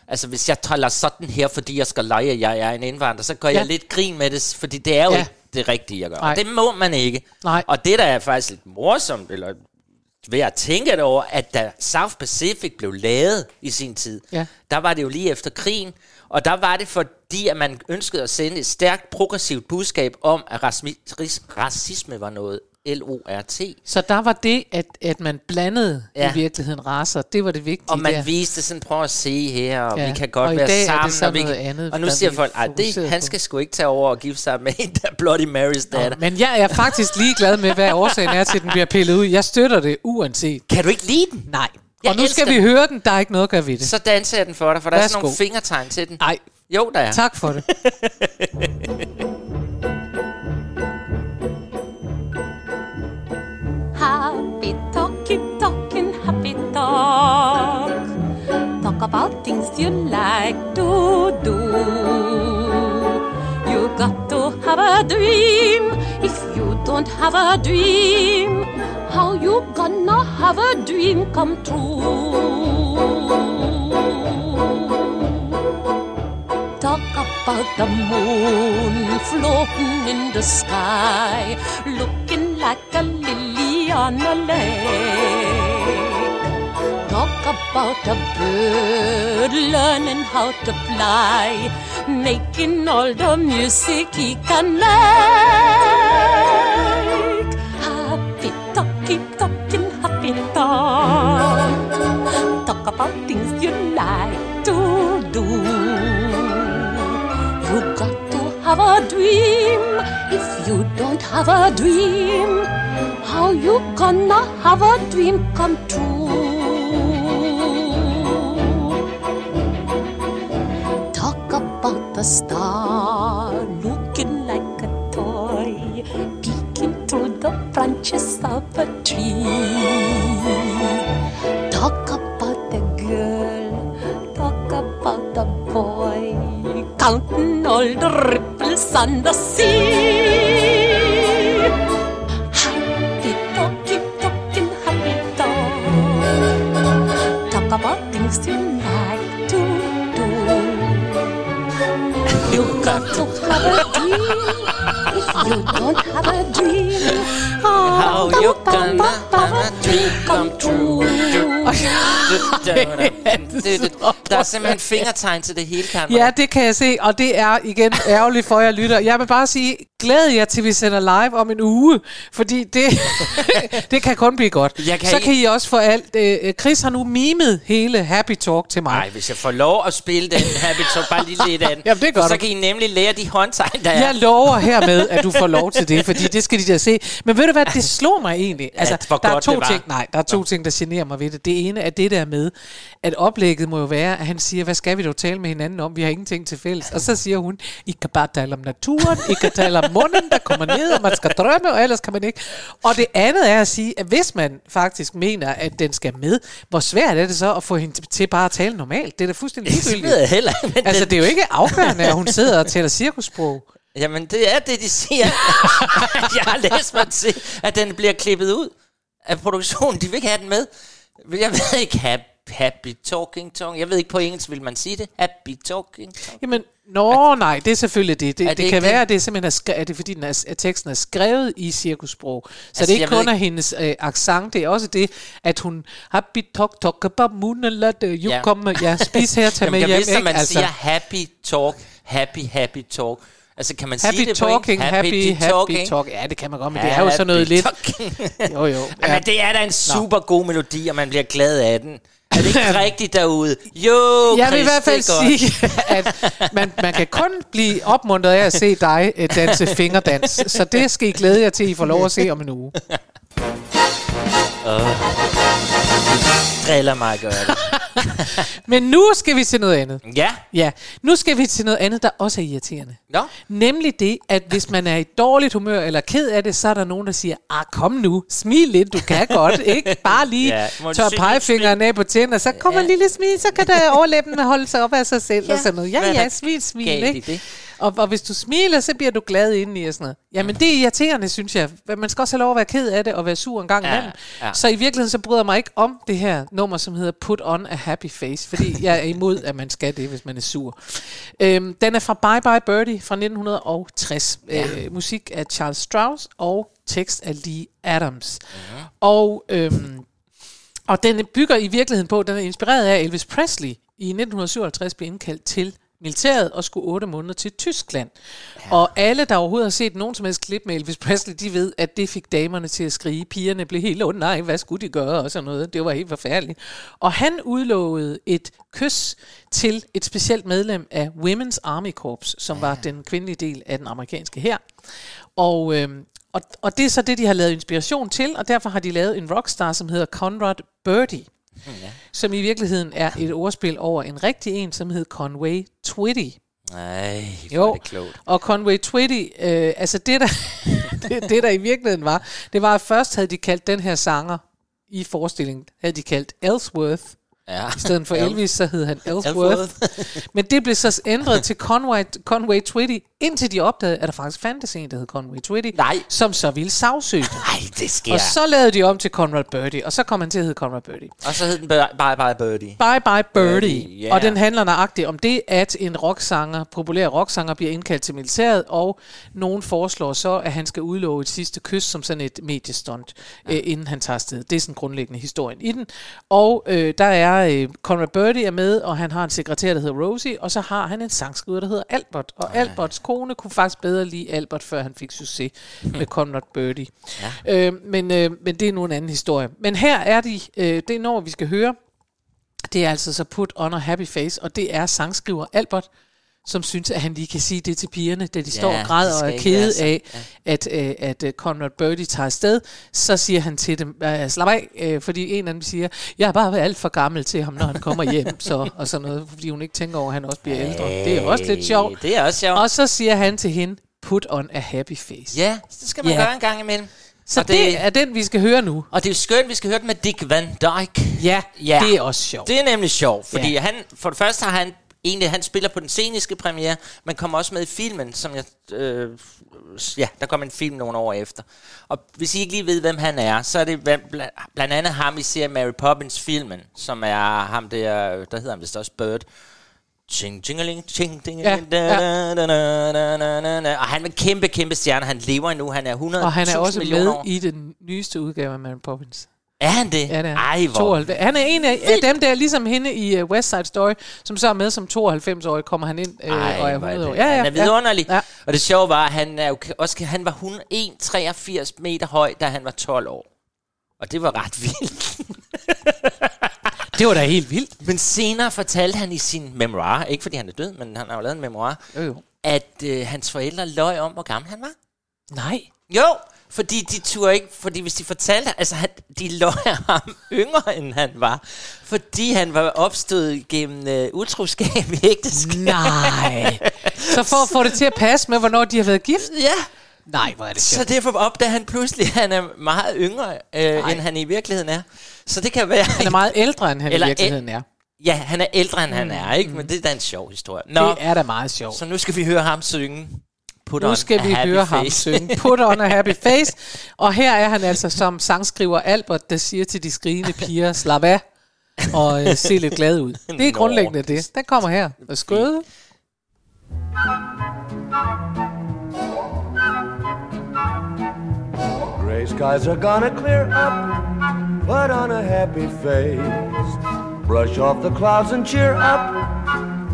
[SPEAKER 1] Altså, hvis jeg taler sådan her, fordi jeg skal lege, at jeg er en indvandrer, så gør ja. Jeg lidt grin med det, fordi det er jo
[SPEAKER 2] Ja.
[SPEAKER 1] ikke det rigtige, jeg gør.
[SPEAKER 2] Nej.
[SPEAKER 1] Og det må man ikke.
[SPEAKER 2] Nej.
[SPEAKER 1] Og det, der er faktisk lidt morsomt, eller ved at tænke det over, at da South Pacific blev lavet i sin tid,
[SPEAKER 2] Ja.
[SPEAKER 1] der var det jo lige efter krigen, og der var det fordi, at man ønskede at sende et stærkt progressivt budskab om, at racisme var noget L-O-R-T.
[SPEAKER 2] Så der var det, at, at man blandede ja. I virkeligheden raser. Det var det vigtige
[SPEAKER 1] Og man
[SPEAKER 2] der.
[SPEAKER 1] viste sådan, prøv at se her, og
[SPEAKER 2] Ja,
[SPEAKER 1] vi kan godt
[SPEAKER 2] og
[SPEAKER 1] være
[SPEAKER 2] dag er det
[SPEAKER 1] sammen. og, vi kan,
[SPEAKER 2] andet,
[SPEAKER 1] og nu siger folk, at det, han
[SPEAKER 2] på."
[SPEAKER 1] skal sgu ikke tage over og gifte sig med en, der er Bloody Marys datter.
[SPEAKER 2] Men jeg er faktisk ligeglad med, hvad årsagen er til, at den bliver pillet ud. Jeg støtter det uanset.
[SPEAKER 1] Kan du ikke lide den?
[SPEAKER 2] Nej.
[SPEAKER 1] Jeg
[SPEAKER 2] og nu skal vi høre den. Der er ikke noget at gøre ved det.
[SPEAKER 1] Så danser jeg den for dig, for der er sådan nogle
[SPEAKER 2] Værsgo.
[SPEAKER 1] fingertegn til den.
[SPEAKER 2] Nej,
[SPEAKER 1] Jo, der er.
[SPEAKER 2] tak for det.
[SPEAKER 7] talk. Talk about things you like to do. You got to have a dream. If you don't have a dream, how you gonna have a dream come true? Talk about the moon floating in the sky, looking like a lily on a lake. About a bird learning how to fly, making all the music he can make. Happy talking, talking, happy talk. Talk about things you like to do. You got to have a dream. If you don't have a dream, how you gonna have a dream come true? About the star looking like a toy, peeking through the branches of a tree. Talk about the girl, talk about the boy, counting all the ripples on the sea. You don't have a dream,
[SPEAKER 1] How you gonna have a dream come true? Der er simpelthen fingertegn til det hele, kan
[SPEAKER 2] Ja, det kan jeg se, og det er igen ærgerligt for jer lytter. Jeg vil bare sige, glæd jer til, vi sender live om en uge, fordi det, det kan kun blive godt.
[SPEAKER 1] Jeg kan
[SPEAKER 2] Så kan I også få alt. Øh, Chris har nu mimet hele Happy Talk til mig.
[SPEAKER 1] Nej, hvis jeg får lov at spille den Happy Talk, bare lige lidt af den,
[SPEAKER 2] Jamen, det gør
[SPEAKER 1] så kan I nemlig lære de håndtegn, der er.
[SPEAKER 2] Jeg lover hermed, at du får lov til det, fordi det skal de da se. Men ved du hvad, det slog mig egentlig. Altså,
[SPEAKER 1] hvor
[SPEAKER 2] der er to ting, nej, der er to ting, der generer mig ved det. Det ene er det der med, at oplægget må jo være, at han siger, hvad skal vi dog tale med hinanden om? Vi har ingenting til fælles. Og så siger hun, I kan bare tale om naturen, I kan tale om munden, der kommer ned, og man skal drømme, og ellers kan man ikke. Og det andet er at sige, at hvis man faktisk mener, at den skal med, hvor svært er det så at få hende til bare at tale normalt? Det er da fuldstændig
[SPEAKER 1] Det
[SPEAKER 2] ligegyldigt.
[SPEAKER 1] jeg heller ikke, men
[SPEAKER 2] Altså, det er jo ikke afgørende, at hun sidder og taler cirkussprog.
[SPEAKER 1] Jamen, det er det, de siger. jeg har læst mig til, at den bliver klippet ud af produktionen. De vil ikke have den med. Jeg ved ikke, happy, happy talking tongue. Jeg ved ikke, på engelsk vil man sige det. Happy talking tongue.
[SPEAKER 2] Jamen, nå nej, det er selvfølgelig det. Det,
[SPEAKER 1] Er
[SPEAKER 2] det,
[SPEAKER 1] det ikke
[SPEAKER 2] kan
[SPEAKER 1] det?
[SPEAKER 2] være, at det er simpelthen er, skre- at det er, fordi den er, at teksten er skrevet i cirkussprog. Så
[SPEAKER 1] Altså,
[SPEAKER 2] det er ikke
[SPEAKER 1] jeg ved
[SPEAKER 2] kun er
[SPEAKER 1] ikke-
[SPEAKER 2] hendes øh, accent, det er også det, at hun happy talk talk about moon let you
[SPEAKER 1] Ja.
[SPEAKER 2] come, ja, spis her, tag med
[SPEAKER 1] Jamen,
[SPEAKER 2] hjem,
[SPEAKER 1] hvis
[SPEAKER 2] ikke?
[SPEAKER 1] man
[SPEAKER 2] Altså,
[SPEAKER 1] siger happy talk, happy, happy talk. Altså, kan man
[SPEAKER 2] happy
[SPEAKER 1] sige det på
[SPEAKER 2] talking,
[SPEAKER 1] engelsk?
[SPEAKER 2] happy, happy
[SPEAKER 1] talking.
[SPEAKER 2] talk. Ja, det kan man godt, men det er jo sådan noget
[SPEAKER 1] Happy
[SPEAKER 2] lidt... Jo, jo. Ja.
[SPEAKER 1] Jamen, det er da en super god melodi, og man bliver glad af den. Er det ikke rigtigt derude? Jo,
[SPEAKER 2] Jeg vil i
[SPEAKER 1] Chris,
[SPEAKER 2] hvert fald
[SPEAKER 1] det
[SPEAKER 2] sige, at man, man kan kun blive opmuntret af at se dig øh, danse fingerdans. Så det skal I glæde jer til, I får lov at se om en uge.
[SPEAKER 1] Driller mig at gøre det.
[SPEAKER 2] Men nu skal vi til noget andet.
[SPEAKER 1] Ja,
[SPEAKER 2] Ja, nu skal vi til noget andet, der også er irriterende.
[SPEAKER 1] nå.
[SPEAKER 2] Nemlig det, at hvis man er i dårligt humør eller ked af det, så er der nogen, der siger, ah, kom nu, smil lidt, du kan godt, ikke? Bare lige
[SPEAKER 1] Ja,
[SPEAKER 2] tør pegefingeren af på tænder, så kommer
[SPEAKER 1] Ja.
[SPEAKER 2] en lille smil, så kan der overlæben holde sig op af sig selv ja. og sådan noget. Ja, ja, smil, smil, ikke?
[SPEAKER 1] det?
[SPEAKER 2] Og, og hvis du smiler, så bliver du glad indeni og sådan noget. Jamen, det er irriterende, synes jeg. Man skal også have lov at være ked af det og være sur en gang
[SPEAKER 1] Ja,
[SPEAKER 2] imellem.
[SPEAKER 1] ja.
[SPEAKER 2] Så i virkeligheden, så bryder jeg mig ikke om det her nummer, som hedder Put on a Happy Face, fordi jeg er imod, at man skal det, hvis man er sur. Øhm, den er fra Bye Bye Birdie fra 1960. Ja. Øh, musik af Charles Strauss og tekst af Lee Adams.
[SPEAKER 1] Mhm.
[SPEAKER 2] Og øhm, Og den bygger i virkeligheden på, den er inspireret af Elvis Presley i 1957 blev indkaldt til militæret og skulle otte måneder til Tyskland. Ja. Og alle, der overhovedet har set nogen som helst klip med Elvis Presley, de ved, at det fik damerne til at skrige. Pigerne blev helt, oh nej, hvad skulle de gøre? Og sådan noget. Det var helt forfærdeligt. Og han udlovede et kys til et specielt medlem af Women's Army Corps, som ja. var den kvindelige del af den amerikanske her. Og, øhm, og, og det er så det, de har lavet inspiration til, og derfor har de lavet en rockstar, som hedder Conrad Birdie. Ja. Som i virkeligheden er et ordspil over en rigtig en, som hed Conway Twitty.
[SPEAKER 1] Nej,
[SPEAKER 2] Jo,
[SPEAKER 1] er det klogt.
[SPEAKER 2] og Conway Twitty, øh, altså det der, det, det der i virkeligheden var, det var at først havde de kaldt den her sanger i forestillingen, havde de kaldt Ellsworth.
[SPEAKER 1] Ja.
[SPEAKER 2] I stedet for Elvis, så hed han Ellsworth. Men det blev så ændret til Conway, Conway Twitty, indtil de opdagede, at der faktisk fandtes en, der hed Conway Twitty,
[SPEAKER 1] Nej.
[SPEAKER 2] som så ville sagsøge dem.
[SPEAKER 1] Nej, det sker.
[SPEAKER 2] Og så lavede de om til Conrad Birdie, og så kom han til at hedde Conrad Birdie.
[SPEAKER 1] Og så hed den Bye Bye, Birdie.
[SPEAKER 2] Bye Bye Birdie.
[SPEAKER 1] Birdie, ja.
[SPEAKER 2] Og den handler nøjagtigt om det, at en rocksanger, populær rocksanger, bliver indkaldt til militæret, og nogen foreslår så, at han skal udlove et sidste kys som sådan et mediestunt, ja. øh, inden han tager afsted. Det er sådan grundlæggende historien i den. Og øh, der er øh, Conrad Birdie er med, og han har en sekretær, der hedder Rosie, og så har han en sangskriver, der hedder Albert. Og Alberts kone kunne faktisk bedre lide Albert, før han fik succes med Conrad Birdie. Ja. Øh, men, øh, men det er nu en anden historie. Men her er de, øh, det når vi skal høre, det er altså så Put on a Happy Face, og det er sangskriver Albert, som synes, at han lige kan sige det til pigerne, da de ja, står og græder og er kede af, at, øh, at øh, Conrad Birdie tager afsted. Så siger han til dem, slap af, øh, fordi en af dem siger, jeg er bare alt for gammel til ham, når han kommer hjem, så, og sådan noget, fordi hun ikke tænker over, at han også bliver ældre. Det er også lidt sjovt.
[SPEAKER 1] Det er også sjovt.
[SPEAKER 2] Og så siger han til hende, put on a happy face.
[SPEAKER 1] Ja, det skal man
[SPEAKER 2] Ja.
[SPEAKER 1] gøre en gang imellem.
[SPEAKER 2] Så
[SPEAKER 1] og
[SPEAKER 2] det, det er den, vi skal høre nu.
[SPEAKER 1] Og det er jo skønt, vi skal høre den med Dick Van Dyke.
[SPEAKER 2] Ja,
[SPEAKER 1] Ja.
[SPEAKER 2] det er også sjovt.
[SPEAKER 1] Det er nemlig sjovt, fordi
[SPEAKER 2] Ja.
[SPEAKER 1] ja. han, for det første har han egentlig, han spiller på den sceniske premiere, men kommer også med i filmen, som jeg, øh, ja, der kommer en film nogle år efter. Og hvis I ikke lige ved, hvem han er, så er det bla- bla- blandt andet ham, I ser Mary Poppins filmen, som er ham der, der hedder han vist også Bird. Ching, jingeling, ching, ding,
[SPEAKER 2] Ja, ja.
[SPEAKER 1] da, da, da. Og han er en kæmpe, kæmpe stjerne. Han lever endnu. Han er 100
[SPEAKER 2] Og han er også med
[SPEAKER 1] år.
[SPEAKER 2] i den nyeste udgave af Mary Poppins.
[SPEAKER 1] Er han det?
[SPEAKER 2] Ja, det er.
[SPEAKER 1] Ej, hvor
[SPEAKER 2] 92. Han er en af, af dem der, ligesom hende i uh, West Side Story, som så er med som 92-årig, kommer han ind uh,
[SPEAKER 1] Ej,
[SPEAKER 2] og er
[SPEAKER 1] hvor er
[SPEAKER 2] 100 år.
[SPEAKER 1] det- han er vidunderlig.
[SPEAKER 2] Ja.
[SPEAKER 1] Og det sjove var, at han, er jo, også, han var 1,83 meter høj, da han var 12 år. Og det var ret vildt.
[SPEAKER 2] Det var da helt vildt.
[SPEAKER 1] Men senere fortalte han i sin memoir, ikke fordi han er død, men han har jo lavet en memoir,
[SPEAKER 2] Jo, jo.
[SPEAKER 1] at øh, hans forældre løj om, hvor gammel han var.
[SPEAKER 2] Nej.
[SPEAKER 1] Jo, fordi de turde ikke, fordi hvis de fortalte, altså han, de løj ham yngre, end han var, fordi han var opstået gennem øh, utroskab i ægteskab.
[SPEAKER 2] Nej. Så for at få det til at passe med, hvornår de har været gift?
[SPEAKER 1] Ja,
[SPEAKER 2] Nej, hvor er det
[SPEAKER 1] Så
[SPEAKER 2] sjovt.
[SPEAKER 1] derfor opdager han pludselig, at han er meget yngre, øh, end han i virkeligheden er. Så det kan være...
[SPEAKER 2] Han er meget ældre, end han
[SPEAKER 1] Eller
[SPEAKER 2] i virkeligheden er.
[SPEAKER 1] Ja, han er ældre, end han er, ikke? Men det er da en sjov historie. Nå,
[SPEAKER 2] Det er da meget sjovt.
[SPEAKER 1] så nu skal vi høre ham synge. Put
[SPEAKER 2] Nu
[SPEAKER 1] on
[SPEAKER 2] skal
[SPEAKER 1] a
[SPEAKER 2] vi
[SPEAKER 1] happy
[SPEAKER 2] høre ham
[SPEAKER 1] face.
[SPEAKER 2] synge Put on a happy face. Og her er han altså som sangskriver Albert, der siger til de skrigende piger, slap af og øh, se lidt glad ud. Det er grundlæggende det. Den kommer her. Og skøde.
[SPEAKER 8] Gray skies are gonna clear up. Put on a happy face. Brush off the clouds and cheer up.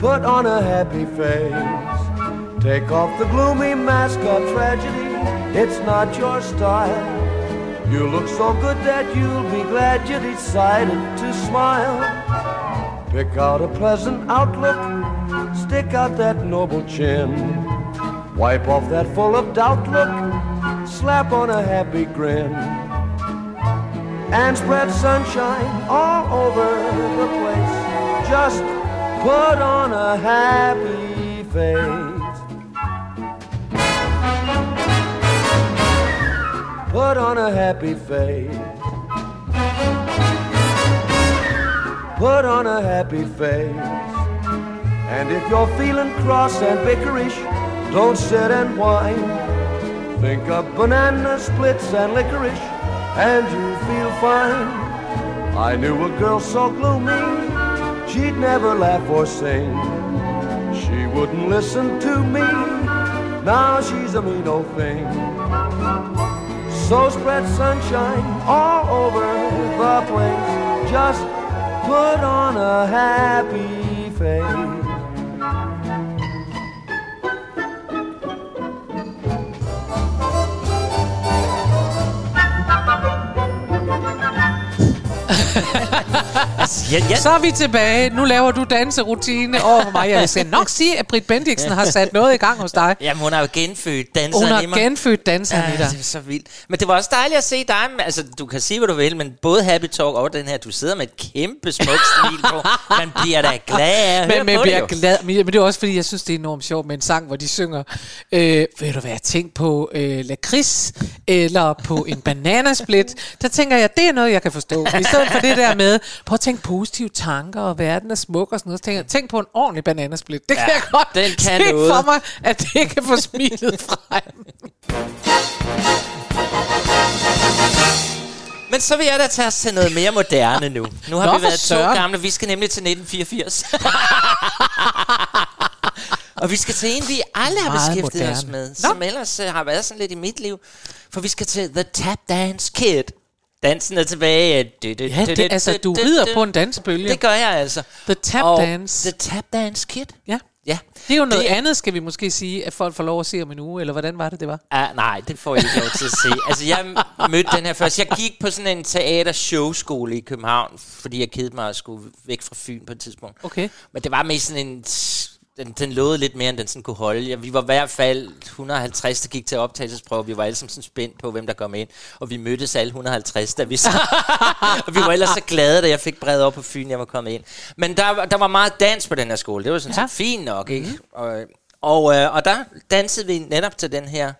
[SPEAKER 8] Put on a happy face. Take off the gloomy mask of tragedy. It's not your style. You look so good that you'll be glad you decided to smile. Pick out a pleasant outlook. Stick out that noble chin. Wipe off that full of doubt look. Slap on a happy grin. And spread sunshine all over the place. Just put on a happy face. Put on a happy face. Put on a happy face. And if you're feeling cross and bickerish, don't sit and whine. Think of banana splits and licorice, and you feel fine. I knew a girl so gloomy, she'd never laugh or sing. She wouldn't listen to me, now she's a mean old thing. So spread sunshine all over the place. Just put on a happy face.
[SPEAKER 1] Altså, jeg, jeg,
[SPEAKER 2] Så er vi tilbage. Nu laver du danserutine over for mig. Jeg skal nok sige, at Britt Bendiksen har sat noget i gang hos dig.
[SPEAKER 1] jamen, hun har jo genfødt danseren
[SPEAKER 2] Hun
[SPEAKER 1] i mig.
[SPEAKER 2] har genfødt danseren i
[SPEAKER 1] Ja,
[SPEAKER 2] dig.
[SPEAKER 1] det er så vildt. Men det var også dejligt at se dig. Altså, du kan sige, hvad du vil, men både Happy Talk og den her, du sidder med et kæmpe smukt smil på. Man bliver da glad af at
[SPEAKER 2] Men, men, bliver
[SPEAKER 1] det
[SPEAKER 2] glad, men, men det er også fordi, jeg synes, det er enormt sjovt med en sang, hvor de synger, øh, ved du hvad, tænk på øh, lakrids, eller på en bananasplit. Der tænker jeg, det er noget, jeg kan forstå. I stedet for det der med, prøv at tænke positive tanker, og verden er smuk og sådan noget. Så tænker tænk på en ordentlig bananasplit. Det kan
[SPEAKER 1] Ja,
[SPEAKER 2] jeg godt
[SPEAKER 1] den kan
[SPEAKER 2] se
[SPEAKER 1] noget.
[SPEAKER 2] for mig, at det kan få smilet frem.
[SPEAKER 1] Men så vil jeg da tage os til noget mere moderne nu. Nu har
[SPEAKER 2] Nå,
[SPEAKER 1] vi været to
[SPEAKER 2] søren.
[SPEAKER 1] gamle. Vi skal nemlig til 1984. og vi skal til en, vi aldrig har
[SPEAKER 2] Meget
[SPEAKER 1] beskæftiget os
[SPEAKER 2] moderne.
[SPEAKER 1] med.
[SPEAKER 2] Nå.
[SPEAKER 1] Som ellers uh, har været sådan lidt i mit liv. For vi skal til The Tap Dance Kid. Dansen er tilbage. Du, du,
[SPEAKER 2] Ja, det, altså, du rider på en dansebølge.
[SPEAKER 1] Det gør jeg altså.
[SPEAKER 2] The Tap
[SPEAKER 1] og
[SPEAKER 2] Dance.
[SPEAKER 1] The Tap Dance Kid.
[SPEAKER 2] Ja.
[SPEAKER 1] Ja.
[SPEAKER 2] Det er jo noget
[SPEAKER 1] Det-
[SPEAKER 2] andet, skal vi måske sige, at folk får lov at se om en uge, eller hvordan var det, det var?
[SPEAKER 1] Ah, nej, det får jeg ikke lov til at se. Altså, jeg mødte den her først. Jeg gik på sådan en teater-showskole i København, fordi jeg kedede mig at skulle væk fra Fyn på et tidspunkt.
[SPEAKER 2] Okay.
[SPEAKER 1] Men det var med sådan en... Den, den lovede lidt mere, end den sådan kunne holde. Ja, vi var i hvert fald 150, der gik til optagelsesprøve. Vi var alle sammen sådan spændt på, hvem der kom ind. Og vi mødtes alle 150, da vi så... og vi var ellers så glade, da jeg fik brevet op på Fyn, jeg var kommet ind. Men der, var- der var meget dans på den her skole. Det var sådan
[SPEAKER 2] Ja.
[SPEAKER 1] ja. fint nok, ikke? Mm-hmm. Og, og, øh, og der dansede vi netop til den her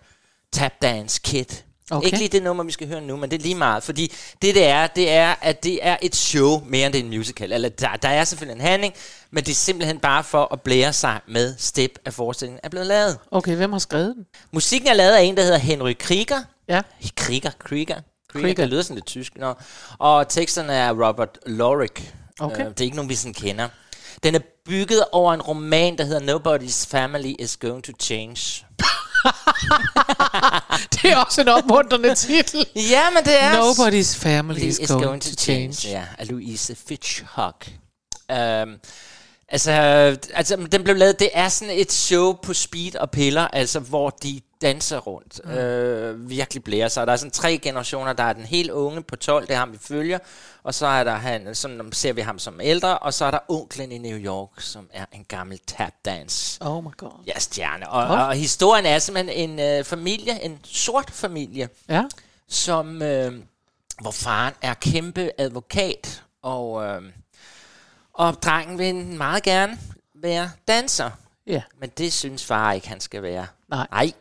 [SPEAKER 1] tap dance kit.
[SPEAKER 2] Okay.
[SPEAKER 1] Ikke lige det nummer, vi skal høre nu, men det er lige meget. Fordi det, det er, det er, at det er et show mere end det er en musical. Eller der, der er selvfølgelig en handling, men det er simpelthen bare for at blære sig med step af forestillingen er blevet lavet.
[SPEAKER 2] Okay, hvem har skrevet den?
[SPEAKER 1] Musikken er lavet af en, der hedder Henry Krieger.
[SPEAKER 2] Ja.
[SPEAKER 1] Krieger, Krieger.
[SPEAKER 2] Krieger.
[SPEAKER 1] Krieger. Det lyder sådan lidt tysk. Nå. Og teksterne er Robert Lorik.
[SPEAKER 2] Okay.
[SPEAKER 1] Øh, det er ikke nogen, vi sådan kender. Den er bygget over en roman, der hedder Nobody's Family is Going to Change.
[SPEAKER 2] Det er også en opmuntrende titel.
[SPEAKER 1] Ja, men det er...
[SPEAKER 2] Nobody's family is, going, to change.
[SPEAKER 1] Ja, af Louise Fitchcock. Um, altså, altså, den blev lavet, det er sådan et show på speed og piller, altså hvor de danser rundt. Mm. Øh, virkelig blærer sig. Der er sådan tre generationer. Der er den helt unge på 12, det er ham, vi følger. Og så er der han, sådan ser vi ham som ældre. Og så er der onklen i New York, som er en gammel tap dance.
[SPEAKER 2] Oh my god.
[SPEAKER 1] Ja, stjerne. Og,
[SPEAKER 2] Godt.
[SPEAKER 1] og, historien er simpelthen en øh, familie, en sort familie,
[SPEAKER 2] Ja.
[SPEAKER 1] som øh, hvor faren er kæmpe advokat, og, øh, og drengen vil meget gerne være danser.
[SPEAKER 2] Ja.
[SPEAKER 1] Men det synes far ikke, han skal være.
[SPEAKER 2] Nej.
[SPEAKER 1] Nej.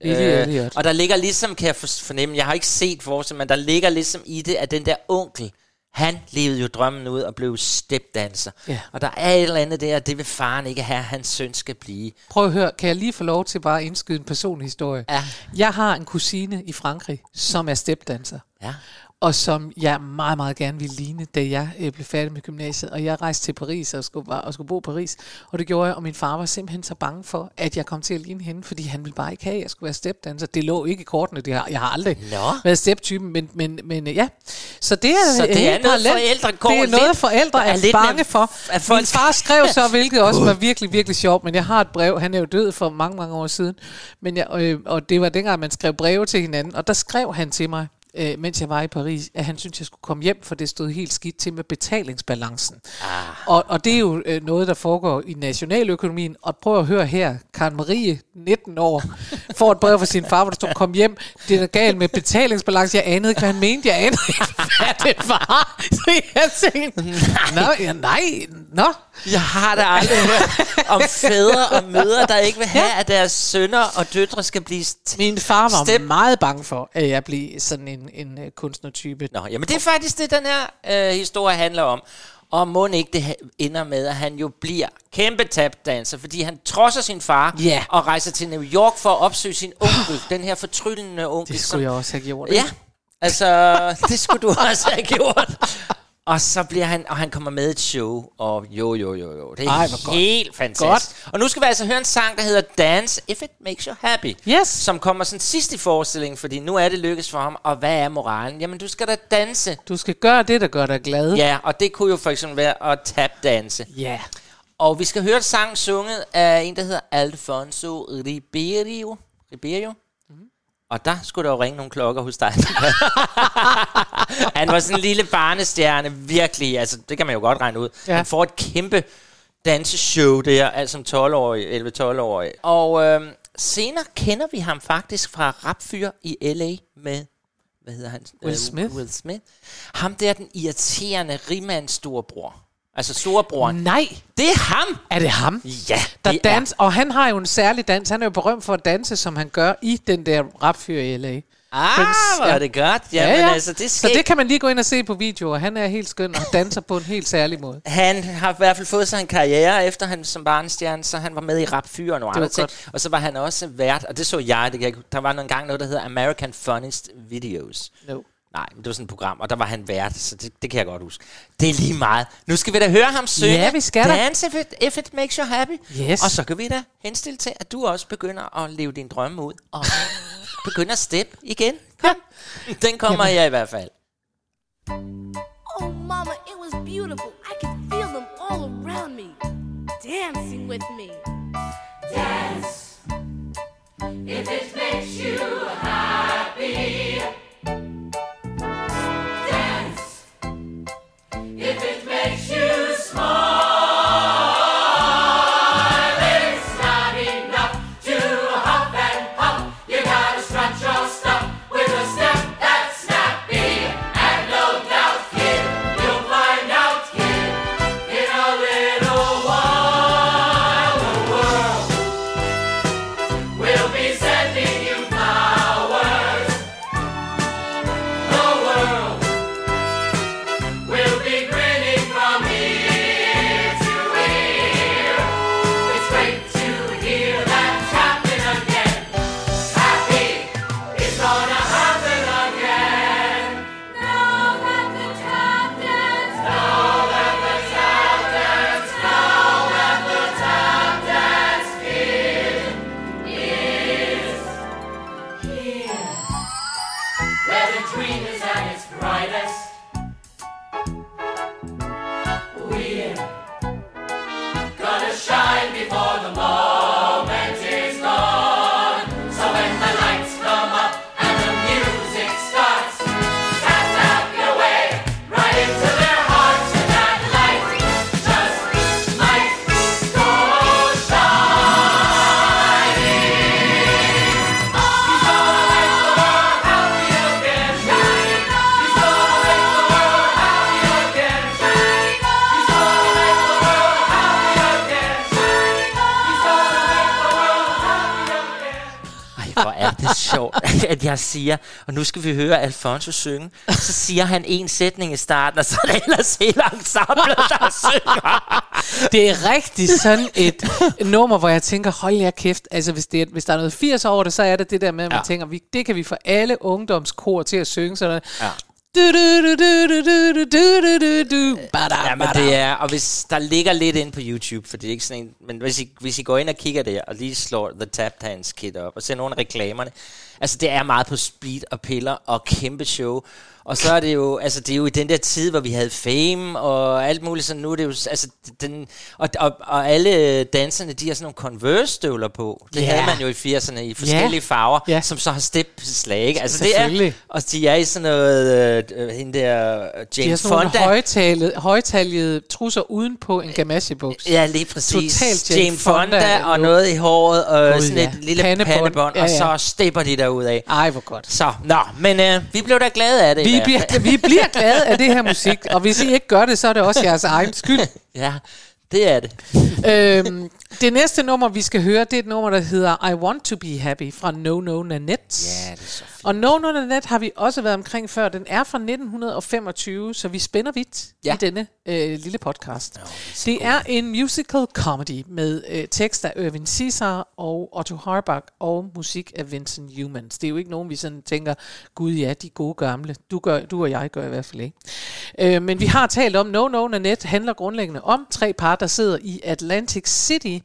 [SPEAKER 2] Elliot.
[SPEAKER 1] og der ligger ligesom, kan jeg for- fornemme, jeg har ikke set forestillingen, men der ligger ligesom i det, at den der onkel, han levede jo drømmen ud og blev stepdanser.
[SPEAKER 2] Ja.
[SPEAKER 1] Og der er et eller andet der, det vil faren ikke have, hans søn skal blive.
[SPEAKER 2] Prøv at høre, kan jeg lige få lov til bare at indskyde en personlig historie?
[SPEAKER 1] Ja.
[SPEAKER 2] Jeg har en kusine i Frankrig, som er stepdanser.
[SPEAKER 1] Ja.
[SPEAKER 2] Og som jeg meget, meget gerne ville ligne, da jeg øh, blev færdig med gymnasiet. Og jeg rejste til Paris og skulle, bare, og skulle bo i Paris. Og det gjorde jeg, og min far var simpelthen så bange for, at jeg kom til at ligne hende, fordi han ville bare ikke have, at jeg skulle være stepdanser. Det lå ikke i kortene. Det har, jeg har aldrig
[SPEAKER 1] Nå.
[SPEAKER 2] været steptypen, men, men, men øh, ja. Så det er,
[SPEAKER 1] Så det
[SPEAKER 2] helt
[SPEAKER 1] er noget,
[SPEAKER 2] parallelt.
[SPEAKER 1] forældre går
[SPEAKER 2] Det er
[SPEAKER 1] lidt-
[SPEAKER 2] noget, forældre
[SPEAKER 1] er
[SPEAKER 2] er, bange for.
[SPEAKER 1] at folk
[SPEAKER 2] Min far skrev så, hvilket også var virkelig, virkelig sjovt, men jeg har et brev, han er jo død for mange, mange år siden, men jeg, øh, og det var dengang, man skrev breve til hinanden, og der skrev han til mig, øh, mens jeg var i Paris, at han syntes, jeg skulle komme hjem, for det stod helt skidt til med betalingsbalancen. Ah. Og, og det er jo øh, noget, der foregår i nationaløkonomien. Og prøv at høre her, Karen Marie, 19 år, får et brev fra sin far, hvor der står, kom hjem, det er galt med betalingsbalance. Jeg anede ikke, hvad han mente. Jeg anede ikke, hvad det var. Så jeg tænkte, nå, ja, nej, nå.
[SPEAKER 1] Jeg har da aldrig hørt om fædre og mødre, der ikke vil have, at deres sønner og døtre skal blive... St-
[SPEAKER 2] Min far var
[SPEAKER 1] Step-
[SPEAKER 2] meget bange for, at jeg blev sådan en, en uh, kunstnertype.
[SPEAKER 1] Nå, jamen det er faktisk det, den her øh, historie handler om. Og må ikke det ha- ender med, at han jo bliver kæmpe tapdanser, fordi han trodser sin far
[SPEAKER 2] Ja.
[SPEAKER 1] og rejser til New York for at opsøge sin onkel, den her fortryllende onkel.
[SPEAKER 2] Det
[SPEAKER 1] som-
[SPEAKER 2] skulle jeg også have gjort.
[SPEAKER 1] Ja, altså, det skulle du også have gjort. Og så bliver han, og han kommer med et show, og jo, jo, jo, jo. Det er
[SPEAKER 2] Ej, hvor godt.
[SPEAKER 1] helt fantastisk. Og nu skal vi altså høre en sang, der hedder Dance If It Makes You Happy.
[SPEAKER 2] Yes.
[SPEAKER 1] Som kommer sådan sidst i forestillingen, fordi nu er det lykkes for ham. Og hvad er moralen? Jamen, du skal da danse.
[SPEAKER 2] Du skal gøre det, der gør dig glad.
[SPEAKER 1] Ja, og det kunne jo for eksempel være at tap-danse.
[SPEAKER 2] Ja.
[SPEAKER 1] Og vi skal høre sangen sunget af en, der hedder Alfonso Ribeiro. Ribeiro? Og der skulle der jo ringe nogle klokker hos dig. han var sådan en lille barnestjerne, virkelig. Altså, det kan man jo godt regne ud.
[SPEAKER 2] Ja.
[SPEAKER 1] Han får et kæmpe danseshow der, altså som 12-årig, 11-12-årig. Og øhm, senere kender vi ham faktisk fra Rapfyr i L.A. med, hvad hedder han?
[SPEAKER 2] Will
[SPEAKER 1] Øh,
[SPEAKER 2] Smith.
[SPEAKER 1] Will Smith. Ham der, den irriterende rimands storebror. Altså storebroren.
[SPEAKER 2] Nej,
[SPEAKER 1] Det er ham!
[SPEAKER 2] er det ham?
[SPEAKER 1] Ja,
[SPEAKER 2] Der
[SPEAKER 1] det
[SPEAKER 2] dans, og han har jo en særlig dans. Han er jo berømt for at danse, som han gør i den der rapfyr i L.A.
[SPEAKER 1] er... Ah,
[SPEAKER 2] Prince,
[SPEAKER 1] hvor
[SPEAKER 2] ja.
[SPEAKER 1] er det godt. Jamen, ja, ja. altså, det
[SPEAKER 2] Så
[SPEAKER 1] skal...
[SPEAKER 2] det kan man lige gå ind og se på video, og han er helt skøn og danser på en helt særlig måde.
[SPEAKER 1] Han har i hvert fald fået sig en karriere, efter han som barnestjerne, så han var med i Rap Fyr og nogle andre ting. Og så var han også vært, og det så jeg, det kan der var nogle gang noget, der hedder American Funniest Videos.
[SPEAKER 2] No.
[SPEAKER 1] Nej, men det var sådan et program, og der var han vært, så det, det kan jeg godt huske. Det er lige meget. Nu skal vi da høre ham synge.
[SPEAKER 2] Ja, vi skal da.
[SPEAKER 1] Dance if it, if it makes you happy.
[SPEAKER 2] Yes.
[SPEAKER 1] Og så kan vi da henstille til, at du også begynder at leve din drømme ud. Og begynder at step igen. Kom. Den kommer jeg i hvert fald.
[SPEAKER 9] Oh, Mama, it was beautiful. I could feel them all around me, dancing with me.
[SPEAKER 1] Ej, hvor jeg siger, og nu skal vi høre Alfonso synge, så siger han en sætning i starten, og så er det ellers hele ensemblet, der synger.
[SPEAKER 2] det er rigtig sådan et nummer, hvor jeg tænker, hold jer kæft, altså hvis, det er, hvis der er noget 80 over det, så er det det der med, at man
[SPEAKER 1] ja.
[SPEAKER 2] tænker, vi, det kan vi få alle ungdomskor til at synge sådan noget.
[SPEAKER 1] Ja. Ja, det er, og hvis der ligger lidt ind på YouTube, for det er ikke sådan en, men hvis I, hvis I går ind og kigger der, og lige slår The Tap Dance Kid op, og ser nogle af reklamerne, altså det er meget på speed og piller og kæmpe show, og så er det jo, altså det er jo i den der tid, hvor vi havde fame og alt muligt, så nu er det jo, altså den, og, og, og alle danserne, de har sådan nogle Converse-støvler på. Det
[SPEAKER 2] Ja.
[SPEAKER 1] havde man jo i 80'erne i forskellige farver,
[SPEAKER 2] Ja.
[SPEAKER 1] som så har step-slag, ikke? Altså det er, og de er i sådan noget, øh, hende der, øh,
[SPEAKER 2] De har
[SPEAKER 1] Jane
[SPEAKER 2] sådan nogle
[SPEAKER 1] Fonda.
[SPEAKER 2] højtalede, højtaljede trusser uden på en gamachebuks.
[SPEAKER 1] Ja, lige præcis.
[SPEAKER 2] Totalt
[SPEAKER 1] Jane,
[SPEAKER 2] Jane
[SPEAKER 1] Fonda,
[SPEAKER 2] Fonda
[SPEAKER 1] og noget i håret, og
[SPEAKER 2] Gud,
[SPEAKER 1] sådan
[SPEAKER 2] ja.
[SPEAKER 1] et lille
[SPEAKER 2] Pandebånd.
[SPEAKER 1] pandebånd,
[SPEAKER 2] Ja,
[SPEAKER 1] og
[SPEAKER 2] ja.
[SPEAKER 1] så stepper de derud af.
[SPEAKER 2] Ej, hvor godt.
[SPEAKER 1] Så, nå, men øh, vi blev da glade af det.
[SPEAKER 2] Vi bliver, vi bliver glade af det her musik, og hvis I ikke gør det, så er det også jeres egen skyld.
[SPEAKER 1] Ja, det er det.
[SPEAKER 2] øhm, Det næste nummer, vi skal høre, det er et nummer, der hedder I Want To Be Happy fra No No Nanette.
[SPEAKER 1] Ja, det er så fint.
[SPEAKER 2] Og No No Nanette har vi også været omkring før. Den er fra 1925, så vi spænder vidt ja. I denne øh, lille podcast. det er en musical comedy med øh, tekst af Irving Caesar og Otto Harbach og musik af Vincent Humans. Det er jo ikke nogen, vi sådan tænker, gud ja, de gode gamle. Du, gør, du og jeg gør i hvert fald ikke. Øh, men vi har talt om, No No Nanette handler grundlæggende om tre par, der sidder i Atlantic City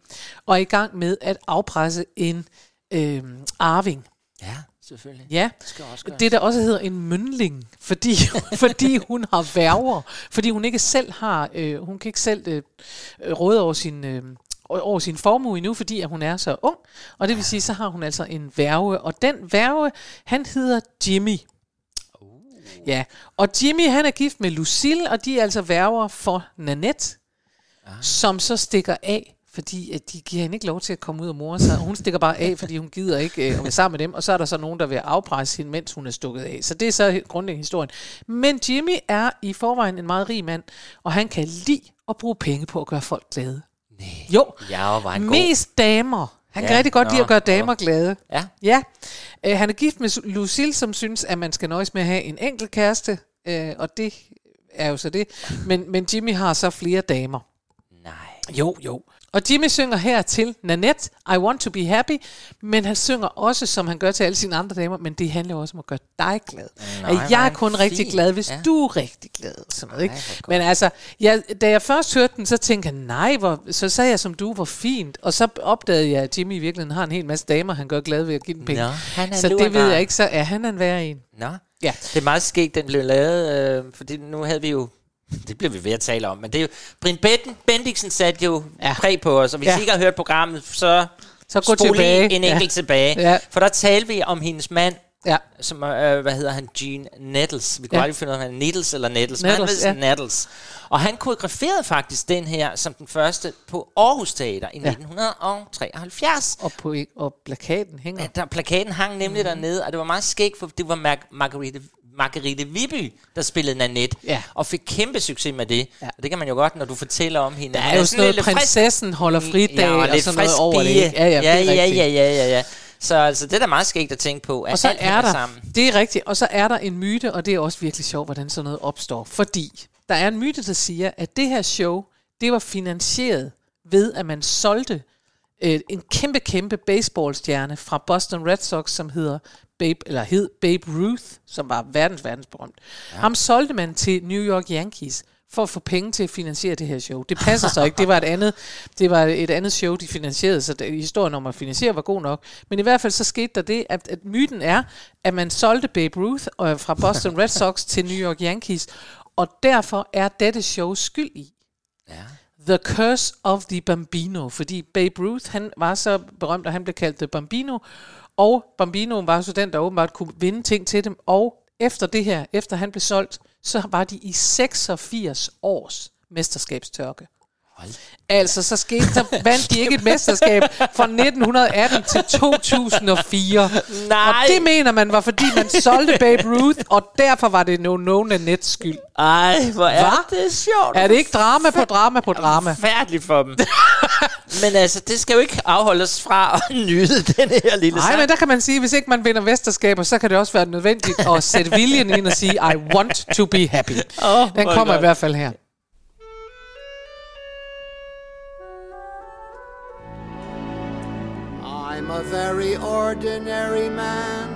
[SPEAKER 2] og er i gang med at afpresse en øh, arving.
[SPEAKER 1] Ja, selvfølgelig.
[SPEAKER 2] Ja,
[SPEAKER 1] Det skal også gøres.
[SPEAKER 2] det der også hedder en mønling, fordi, fordi hun har værger, fordi hun ikke selv har, øh, hun kan ikke selv øh, råde over sin, øh, over sin formue endnu, fordi at hun er så ung, og det vil sige, så har hun altså en værge, og den værge, han hedder Jimmy. Ja, og Jimmy han er gift med Lucille, og de er altså værger for Nanette, ah. som så stikker af, fordi at de giver hende ikke lov til at komme ud og more sig. Hun stikker bare af, fordi hun gider ikke øh, at være sammen med dem. Og så er der så nogen, der vil afpresse hende, mens hun er stukket af. Så det er så grundlæggende historien. Men Jimmy er i forvejen en meget rig mand, og han kan lide at bruge penge på at gøre folk glade.
[SPEAKER 1] Nej.
[SPEAKER 2] Jo,
[SPEAKER 1] Ja, og var han god.
[SPEAKER 2] mest damer. Han kan
[SPEAKER 1] Ja,
[SPEAKER 2] rigtig godt lide
[SPEAKER 1] nå,
[SPEAKER 2] at gøre damer
[SPEAKER 1] nå.
[SPEAKER 2] glade.
[SPEAKER 1] Ja.
[SPEAKER 2] Ja. Øh, han er gift med Lucille, som synes, at man skal nøjes med at have en enkelt kæreste. Øh, og det er jo så det. Men, men Jimmy har så flere damer.
[SPEAKER 1] Nej.
[SPEAKER 2] Jo, jo. Og Jimmy synger her til Nanette, I want to be happy, men han synger også, som han gør til alle sine andre damer, men det handler også om at gøre dig glad.
[SPEAKER 1] Nej,
[SPEAKER 2] at jeg
[SPEAKER 1] er
[SPEAKER 2] kun
[SPEAKER 1] fin.
[SPEAKER 2] rigtig glad, hvis
[SPEAKER 1] Ja.
[SPEAKER 2] du er rigtig glad. Sådan noget, ikke?
[SPEAKER 1] godt.
[SPEAKER 2] Men altså, jeg, da jeg først hørte den, så tænkte jeg, nej, hvor, så sagde jeg som du, hvor fint. Og så opdagede jeg, at Jimmy i virkeligheden har en hel masse damer, han gør glad ved at give dem penge.
[SPEAKER 1] Nå, han
[SPEAKER 2] så det ved jeg ikke, så er han en værre en.
[SPEAKER 1] Nå.
[SPEAKER 2] Ja.
[SPEAKER 1] Det er meget skægt, den blev lavet, øh, fordi nu havde vi jo det bliver vi ved at tale om, men det er jo, Brian Ben- Bendiksen satte jo ja. Præg på os, og hvis
[SPEAKER 2] Ja.
[SPEAKER 1] I ikke har hørt programmet, så,
[SPEAKER 2] Så gå tilbage.
[SPEAKER 1] en enkelt
[SPEAKER 2] Ja.
[SPEAKER 1] tilbage.
[SPEAKER 2] Ja.
[SPEAKER 1] For der talte vi om hendes mand,
[SPEAKER 2] Ja.
[SPEAKER 1] som, øh, hvad hedder han, Gene Nettles. Vi kunne
[SPEAKER 2] Ja.
[SPEAKER 1] aldrig finde ud af, om han Nettles eller Nettles, men han
[SPEAKER 2] Nettles,
[SPEAKER 1] ved
[SPEAKER 2] ja.
[SPEAKER 1] ja. Nettles. Og han koreograferede faktisk den her som den første på Aarhus Teater i
[SPEAKER 2] Ja.
[SPEAKER 1] 1973.
[SPEAKER 2] Og, på, og plakaten hænger.
[SPEAKER 1] Ja, der, plakaten hang nemlig mm. dernede, og det var meget skægt, for det var Mar- Marguerite, Marguerite Viby, der spillede Nanette,
[SPEAKER 2] Ja.
[SPEAKER 1] og fik kæmpe succes med det.
[SPEAKER 2] Ja.
[SPEAKER 1] Og det kan man jo godt, når du fortæller om hende.
[SPEAKER 2] Der
[SPEAKER 1] Hun
[SPEAKER 2] er jo sådan noget,
[SPEAKER 1] lidt frisk-
[SPEAKER 2] prinsessen holder fridag
[SPEAKER 1] ja,
[SPEAKER 2] og,
[SPEAKER 1] og
[SPEAKER 2] sådan noget over det. ikke? Ja, ja,
[SPEAKER 1] ja,
[SPEAKER 2] er
[SPEAKER 1] ja, ja, ja, ja, ja. Så altså, det er da meget skægt at tænke på, at
[SPEAKER 2] Og så
[SPEAKER 1] alt
[SPEAKER 2] er der,
[SPEAKER 1] sammen.
[SPEAKER 2] det er rigtigt, og så er der en myte, og det er også virkelig sjovt, hvordan sådan noget opstår. Fordi der er en myte, der siger, at det her show, det var finansieret ved, at man solgte øh, en kæmpe, kæmpe baseballstjerne fra Boston Red Sox, som hedder Babe, eller hed Babe Ruth, som var verdens, verdens berømt. Ja. Ham solgte man til New York Yankees for at få penge til at finansiere det her show. Det passer så ikke. Det var et andet, det var et andet show, de finansierede, så det, historien om at finansiere var god nok. Men i hvert fald så skete der det, at, at myten er, at man solgte Babe Ruth øh, fra Boston Red Sox til New York Yankees, og derfor er dette show skyld i,
[SPEAKER 1] Ja.
[SPEAKER 2] The Curse of the Bambino, fordi Babe Ruth, han var så berømt, at han blev kaldt The Bambino, og Bambinoen var så den, der åbenbart kunne vinde ting til dem, og efter det her, efter han blev solgt, så var de i 86 års mesterskabstørke. Altså, så skete der, vandt de ikke et mesterskab fra 1918 til 2004.
[SPEAKER 1] Nej.
[SPEAKER 2] Og det mener man var, fordi man solgte Babe Ruth, og derfor var det no no Nanets skyld.
[SPEAKER 1] Ej, hvor er
[SPEAKER 2] Hva?
[SPEAKER 1] det sjovt.
[SPEAKER 2] Er det ikke drama på drama på drama?
[SPEAKER 1] Færdeligt for dem. men altså, det skal jo ikke afholde os fra at nyde den her lille
[SPEAKER 2] Nej, men der kan man sige, hvis ikke man vinder mesterskaber, så kan det også være nødvendigt at sætte viljen ind og sige, I want to be happy.
[SPEAKER 1] Åh,
[SPEAKER 2] Den kommer i
[SPEAKER 1] godt.
[SPEAKER 2] hvert fald her.
[SPEAKER 10] A very ordinary man,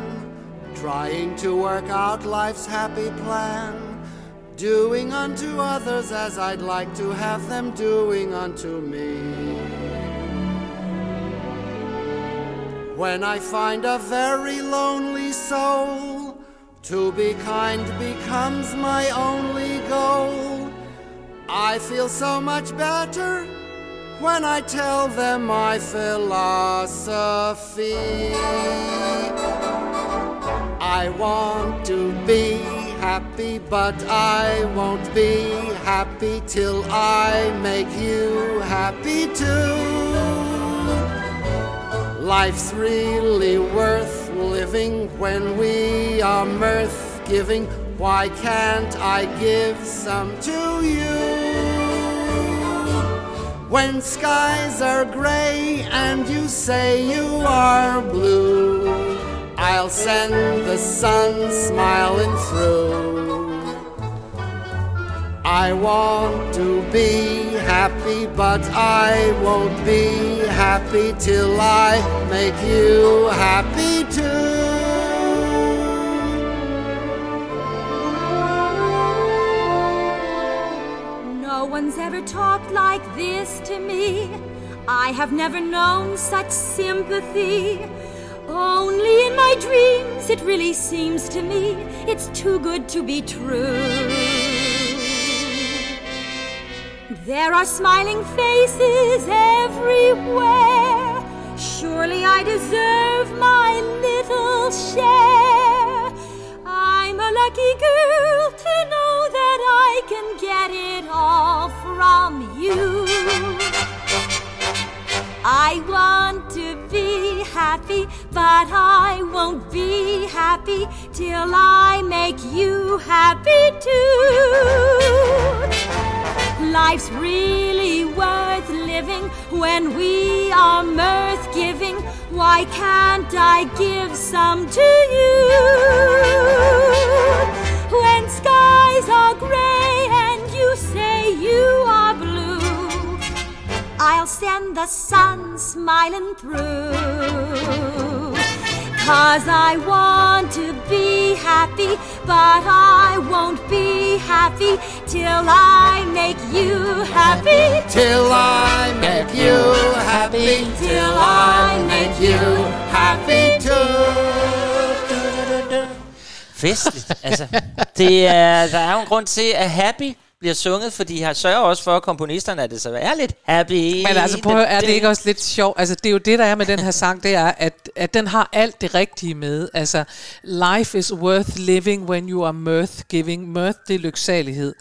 [SPEAKER 10] trying to work out life's happy plan, doing unto others as I'd like to have them doing unto me. When I find a very lonely soul, to be kind becomes my only goal. I feel so much better when I tell them my philosophy. I want to be happy, but I won't be happy till I make you happy too. Life's really worth living when we are mirth giving. Why can't I give some to you? When skies are gray and you say you are blue, I'll send the sun smiling through. I want to be happy, but I won't be happy till I make you happy too.
[SPEAKER 11] One's ever talked like this to me. I have never known such sympathy. Only in my dreams it really seems to me it's too good to be true. There are smiling faces everywhere. Surely I deserve my little share. I'm a lucky girl can get it all from you. I want to be happy, but I won't be happy till I make you happy too. Life's really worth living when we are mirth giving. Why can't I give some to you? I'll send the sun smiling through. Cause I want to be happy, but I won't be happy till I make you happy.
[SPEAKER 10] Till I make you happy, till I make you happy too.
[SPEAKER 1] Festligt. altså, det er, der er jo en grund til, at Happy bliver sunget, for de har sørger også for, at komponisterne, at det så er lidt happy.
[SPEAKER 2] Men altså, prøv at høre, er det ikke også lidt sjovt? Altså, det er jo det, der er med den her sang, det er, at, at den har alt det rigtige med. Altså, life is worth living when you are mirth giving. Mirth, det er lyksalighed.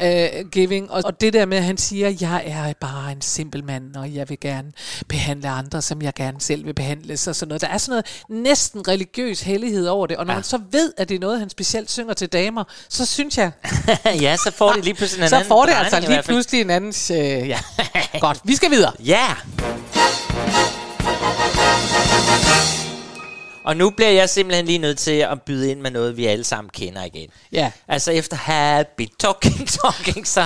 [SPEAKER 2] Ja. Uh, giving. Og, og det der med, at han siger, jeg er bare en simpel mand, og jeg vil gerne behandle andre, som jeg gerne selv vil behandles, og sådan noget. Der er sådan noget næsten religiøs hellighed over det. Og når ja. man så ved, at det er noget, han specielt synger til damer, så synes jeg...
[SPEAKER 1] ja, så får det lige pludselig en
[SPEAKER 2] så
[SPEAKER 1] anden
[SPEAKER 2] får det altså lige pludselig en anden... Øh, ja. Godt, vi skal videre.
[SPEAKER 1] Ja! Og nu bliver jeg simpelthen lige nødt til at byde ind med noget, vi alle sammen kender igen.
[SPEAKER 2] Ja.
[SPEAKER 1] Altså efter Happy Talking Talking, så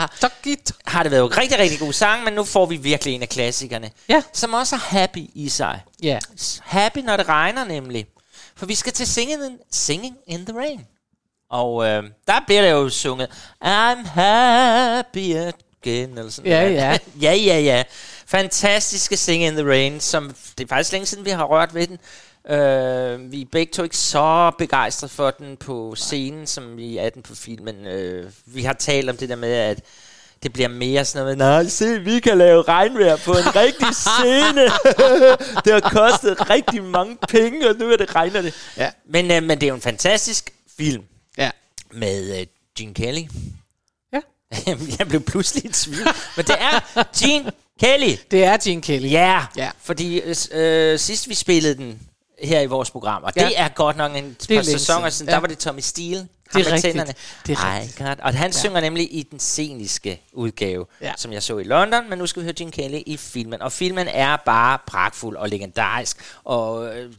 [SPEAKER 1] har det været jo en rigtig, rigtig god sang, men nu får vi virkelig en af klassikerne.
[SPEAKER 2] Ja.
[SPEAKER 1] Som også er happy i sig.
[SPEAKER 2] Ja.
[SPEAKER 1] Happy, når det regner nemlig. For vi skal til Singing in, singing in the Rain. Og øh, der bliver det jo sunget, I'm happy again, eller sådan
[SPEAKER 2] Ja, ja.
[SPEAKER 1] ja, ja, ja. Fantastiske Sing in the Rain, som det er faktisk længe siden, vi har rørt ved den. Øh, vi er begge to ikke så begejstrede for den på scenen, som vi er den på filmen. Øh, vi har talt om det der med, at det bliver mere sådan noget med, nej, se, vi kan lave regnvejr på en rigtig scene. det har kostet rigtig mange penge, og nu er det regner det.
[SPEAKER 2] Ja.
[SPEAKER 1] Men, øh, men det er jo en fantastisk film. Med øh, Gene Kelly.
[SPEAKER 2] Ja.
[SPEAKER 1] jeg blev pludselig i tvivl. Men det er Gene Kelly.
[SPEAKER 2] Det er Gene Kelly.
[SPEAKER 1] Ja,
[SPEAKER 2] Ja.
[SPEAKER 1] fordi øh, øh, sidst vi spillede den her i vores program, og
[SPEAKER 2] Ja.
[SPEAKER 1] det er godt nok en par sæsoner
[SPEAKER 2] siden. Ja.
[SPEAKER 1] der var det Tommy Steele.
[SPEAKER 2] Det er rigtigt.
[SPEAKER 1] tænderne.
[SPEAKER 2] Det er
[SPEAKER 1] Ej,
[SPEAKER 2] rigtigt.
[SPEAKER 1] Og han
[SPEAKER 2] Ja.
[SPEAKER 1] synger nemlig i den sceniske udgave,
[SPEAKER 2] Ja.
[SPEAKER 1] som jeg så i London, men nu skal vi høre Gene Kelly i filmen. Og filmen er bare pragtfuld og legendarisk, og øh,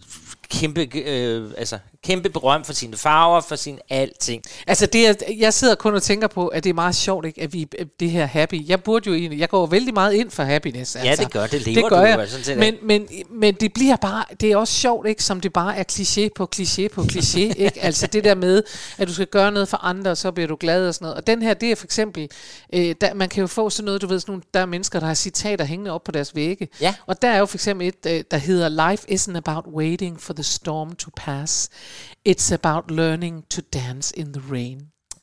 [SPEAKER 1] kæmpe, øh, altså, kæmpe berømt for sine farver, for sin alting.
[SPEAKER 2] Altså, det er, jeg sidder kun og tænker på, at det er meget sjovt, ikke, at vi det her happy. Jeg burde jo egentlig, jeg går vældig meget ind for happiness.
[SPEAKER 1] Ja,
[SPEAKER 2] altså.
[SPEAKER 1] det gør det. Lever
[SPEAKER 2] det gør
[SPEAKER 1] du
[SPEAKER 2] jeg.
[SPEAKER 1] jo sådan set
[SPEAKER 2] men, men, men det bliver bare, det er også sjovt, ikke, som det bare er kliché på kliché på kliché, ikke? Altså det der med, at du skal gøre noget for andre, og så bliver du glad og sådan noget. Og den her, det er for eksempel, øh, der, man kan jo få sådan noget, du ved, sådan nogle, der er mennesker, der har citater hængende op på deres vægge.
[SPEAKER 1] Ja.
[SPEAKER 2] Og der er jo for eksempel et, øh, der hedder, Life isn't about waiting for the storm to pass. It's about learning to dance in the rain.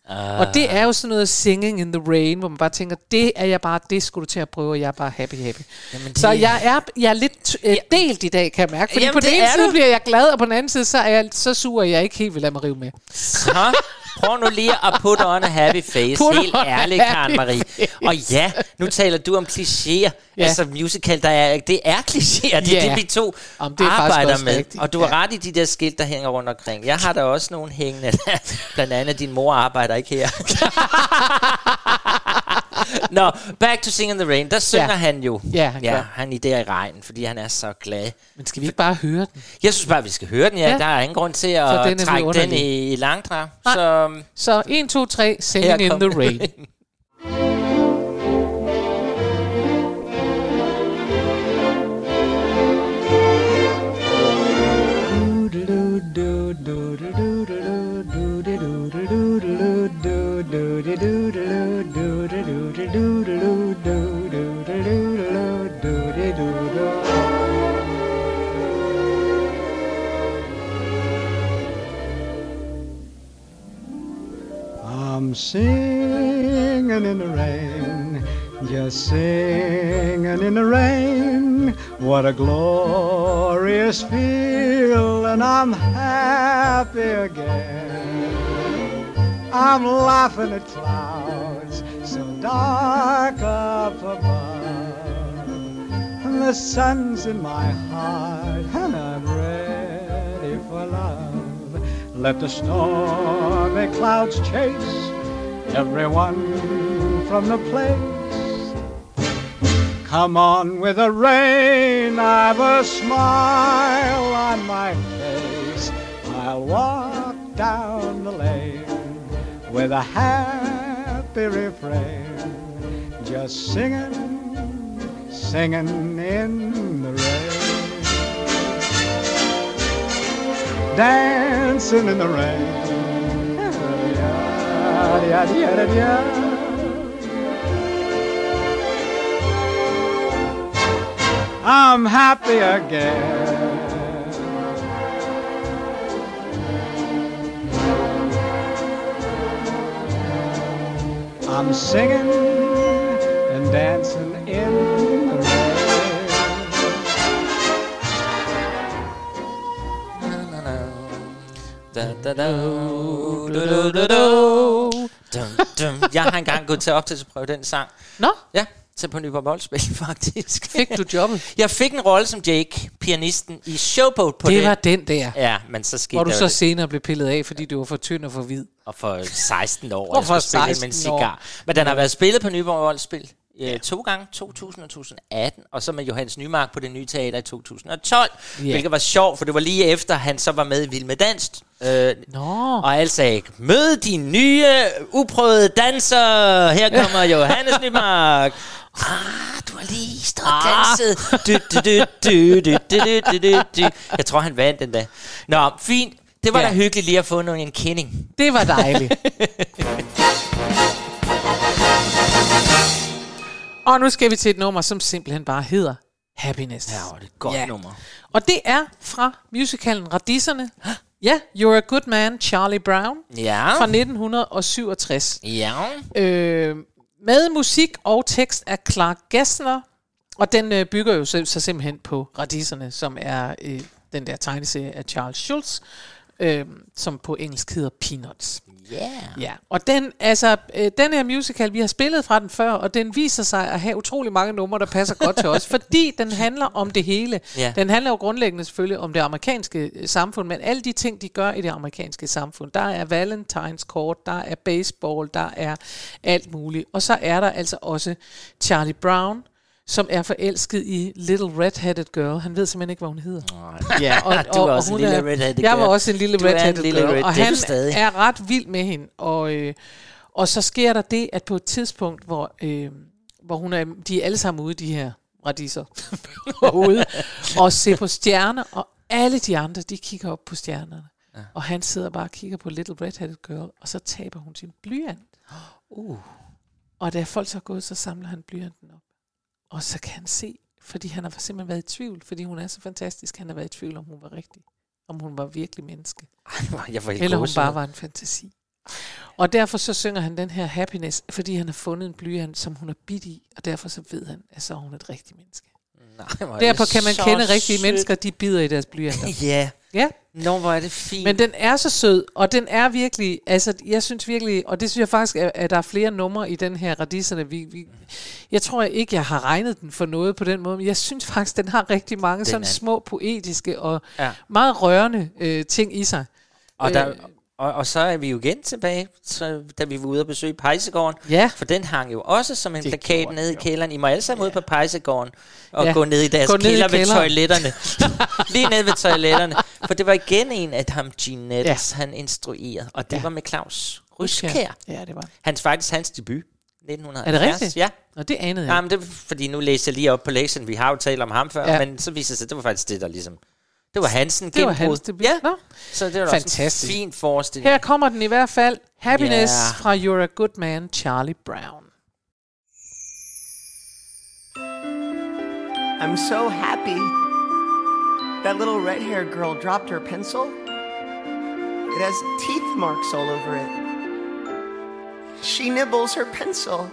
[SPEAKER 1] Ah.
[SPEAKER 2] Og det er jo sådan noget singing in the rain, hvor man bare tænker, det er jeg bare, det skulle du til at prøve, og jeg er bare happy, happy.
[SPEAKER 1] Jamen,
[SPEAKER 2] Så
[SPEAKER 1] det-
[SPEAKER 2] jeg er, jeg er lidt øh, delt i dag, kan jeg mærke. Fordi
[SPEAKER 1] Jamen,
[SPEAKER 2] på den ene side
[SPEAKER 1] du.
[SPEAKER 2] bliver jeg glad, og på den anden side, så er jeg så sur, at jeg ikke helt vil lade mig rive med.
[SPEAKER 1] Så prøv nu lige at put on a happy face.
[SPEAKER 2] Put
[SPEAKER 1] Helt ærligt, Karen Marie. Og ja, nu taler du om klichéer. Ja.
[SPEAKER 2] Ja.
[SPEAKER 1] Altså musical, der er, det er klichéer. Det er
[SPEAKER 2] Ja.
[SPEAKER 1] det, vi to
[SPEAKER 2] Jamen, det er
[SPEAKER 1] arbejder med.
[SPEAKER 2] rigtigt.
[SPEAKER 1] Og du har ret i de der skilt, der hænger rundt omkring. Jeg har der også nogle hængende. Blandt andet, din mor arbejder ikke her. Nå, back to Sing in the Rain. Der synger
[SPEAKER 2] Ja.
[SPEAKER 1] han jo.
[SPEAKER 2] Ja, han
[SPEAKER 1] ja
[SPEAKER 2] gør.
[SPEAKER 1] han i der i regnen, fordi han er så glad.
[SPEAKER 2] Men skal vi ikke bare høre den?
[SPEAKER 1] Jeg synes bare, vi skal høre den, ja.
[SPEAKER 2] Ja.
[SPEAKER 1] Der er ingen grund til at
[SPEAKER 2] den
[SPEAKER 1] trække den i, i langdrag. Så
[SPEAKER 2] Så 1, 2, 3, Singing in the. Rain.
[SPEAKER 12] Singing in the rain, just singing in the rain. What a glorious feel, and I'm happy again. I'm laughing at clouds so dark up above, and the sun's in my heart, and I'm ready for love. Let the stormy clouds chase everyone from the place. Come on with the rain, I've a smile on my face. I'll walk down the lane with a happy refrain, just singing, singing in the rain. Dancing in the rain. I'm happy again. I'm singing and dancing in
[SPEAKER 1] Jeg har engang gået til optagelsesprøve den sang.
[SPEAKER 2] Nå?
[SPEAKER 1] Ja, til på Nyborg Boldspil, faktisk.
[SPEAKER 2] Fik du jobbet?
[SPEAKER 1] Jeg fik en rolle som Jake, pianisten i Showboat på
[SPEAKER 2] Det
[SPEAKER 1] Det
[SPEAKER 2] var den der.
[SPEAKER 1] Ja, men så skete
[SPEAKER 2] Hvor du så
[SPEAKER 1] det.
[SPEAKER 2] senere blev pillet af, fordi du var for tynd og for hvid.
[SPEAKER 1] Og for 16 år,
[SPEAKER 2] Og
[SPEAKER 1] jeg
[SPEAKER 2] for
[SPEAKER 1] skulle spille med en
[SPEAKER 2] 16 år.
[SPEAKER 1] cigar. Men den har været spillet på Nyborg Voldspil Øh, ja. to gange, 2000 og 2018, og så med Johannes Nymark på det nye teater i 2012,
[SPEAKER 2] yeah.
[SPEAKER 1] hvilket var sjovt, for det var lige efter, han så var med i Vild med Danst. Øh,
[SPEAKER 2] Nå.
[SPEAKER 1] Og alle sagde, mød de nye, uprøvede danser, her kommer Johannes Nymark. Ah, du har lige stået og ah. danset. Ah. Du, du, du, Jeg tror, han vandt den dag. Nå, fint. Det var
[SPEAKER 2] ja.
[SPEAKER 1] da hyggeligt lige at få nogen en kending.
[SPEAKER 2] Det var dejligt. og nu skal vi til et nummer, som simpelthen bare hedder Happiness.
[SPEAKER 1] Ja, det er et godt
[SPEAKER 2] Ja.
[SPEAKER 1] nummer.
[SPEAKER 2] Og det er fra musicalen Radisserne. Ja, You're a Good Man, Charlie Brown.
[SPEAKER 1] Ja.
[SPEAKER 2] Fra 1967.
[SPEAKER 1] Ja.
[SPEAKER 2] Øh, med musik og tekst af Clark Gessner. Og den øh, bygger jo så, så simpelthen på Radisserne, som er øh, den der tegneserie af Charles Schulz, øh, som på engelsk hedder Peanuts.
[SPEAKER 1] Yeah.
[SPEAKER 2] Ja, og den, altså, øh, den her musical, vi har spillet fra den før, og den viser sig at have utrolig mange numre, der passer godt til os, fordi den handler om det hele.
[SPEAKER 1] Ja.
[SPEAKER 2] Den handler jo grundlæggende selvfølgelig om det amerikanske øh, samfund, men alle de ting, de gør i det amerikanske samfund, der er Valentines kort, der er baseball, der er alt muligt. Og så er der altså også Charlie Brown, som er forelsket i Little Red-Headed Girl. Han ved simpelthen ikke, hvad hun hedder.
[SPEAKER 1] Ja, du er også en
[SPEAKER 2] hun
[SPEAKER 1] lille red-headed
[SPEAKER 2] Jeg var
[SPEAKER 1] girl.
[SPEAKER 2] også en lille
[SPEAKER 1] en
[SPEAKER 2] red-headed
[SPEAKER 1] lille
[SPEAKER 2] girl.
[SPEAKER 1] red-
[SPEAKER 2] og han
[SPEAKER 1] stadig.
[SPEAKER 2] er ret vild med hende. Og, øh, og så sker der det, at på et tidspunkt, hvor, øh, hvor hun er, de er alle sammen ude, de her radiser, ude, og se på stjerner, og alle de andre, de kigger op på stjernerne. Ja. Og han sidder bare og kigger på Little Red-Headed Girl, og så taber hun sin blyant.
[SPEAKER 1] Uh.
[SPEAKER 2] Og da folk så er gået, så samler han blyanten op. Og så kan han se, fordi han har simpelthen været i tvivl, fordi hun er så fantastisk, han har været i tvivl, om hun var rigtig. Om hun var virkelig menneske.
[SPEAKER 1] Jeg får helt
[SPEAKER 2] Eller hun bare var en fantasi. Og derfor så synger han den her happiness, fordi han har fundet en blyant, som hun er bidt i, og derfor så ved han, at så er hun et rigtigt menneske.
[SPEAKER 1] Nej, er det
[SPEAKER 2] kan man kende rigtige
[SPEAKER 1] sødt.
[SPEAKER 2] mennesker, de bider i deres blyanter.
[SPEAKER 1] Ja.
[SPEAKER 2] Ja.
[SPEAKER 1] Nå, hvor er det fint.
[SPEAKER 2] Men den er så sød, og den er virkelig, altså jeg synes virkelig, og det synes jeg faktisk, at, at der er flere numre i den her radisserne. Vi, vi, jeg tror ikke, jeg har regnet den for noget på den måde, men jeg synes faktisk, den har rigtig mange
[SPEAKER 1] Den
[SPEAKER 2] sådan
[SPEAKER 1] er-
[SPEAKER 2] små poetiske og
[SPEAKER 1] Ja.
[SPEAKER 2] meget rørende øh, ting i sig.
[SPEAKER 1] Og der,
[SPEAKER 2] Øh,
[SPEAKER 1] Og, og så er vi jo igen tilbage, så, da vi var ude og besøge Pejsegården.
[SPEAKER 2] Ja.
[SPEAKER 1] For den hang jo også som en
[SPEAKER 2] Det
[SPEAKER 1] plakat
[SPEAKER 2] gjorde
[SPEAKER 1] nede i kælderen. I må alle sammen ud på Pejsegården og
[SPEAKER 2] Ja.
[SPEAKER 1] gå ned i deres
[SPEAKER 2] Gå ned i
[SPEAKER 1] kælder ved toiletterne. Lige ned ved toiletterne. For det var igen en af ham, Gene Nettles,
[SPEAKER 2] Ja.
[SPEAKER 1] han instruerede. Og det
[SPEAKER 2] Ja.
[SPEAKER 1] var med Claus. Ryskær.
[SPEAKER 2] Ja, det var.
[SPEAKER 1] Hans faktisk hans debut. 1970.
[SPEAKER 2] Er det rigtigt?
[SPEAKER 1] Ja.
[SPEAKER 2] Nå, det anede jeg.
[SPEAKER 1] Ja, men det fordi nu læste jeg lige op på lektionen. Vi har jo talt om ham før,
[SPEAKER 2] Ja.
[SPEAKER 1] ja. men så viser det sig, at det var faktisk det, der ligesom... Det var Hansen
[SPEAKER 2] Det var
[SPEAKER 1] gennembrud.
[SPEAKER 2] hans debut.
[SPEAKER 1] Ja,
[SPEAKER 2] Nå.
[SPEAKER 1] så det var da også en
[SPEAKER 2] Fantastisk.
[SPEAKER 1] fin forestilling.
[SPEAKER 2] Her kommer den i hvert fald. Happiness
[SPEAKER 1] Ja.
[SPEAKER 2] fra You're a Good Man, Charlie Brown.
[SPEAKER 13] I'm so happy. That little red haired girl dropped her pencil. It has teeth marks all over it. She nibbles her pencil.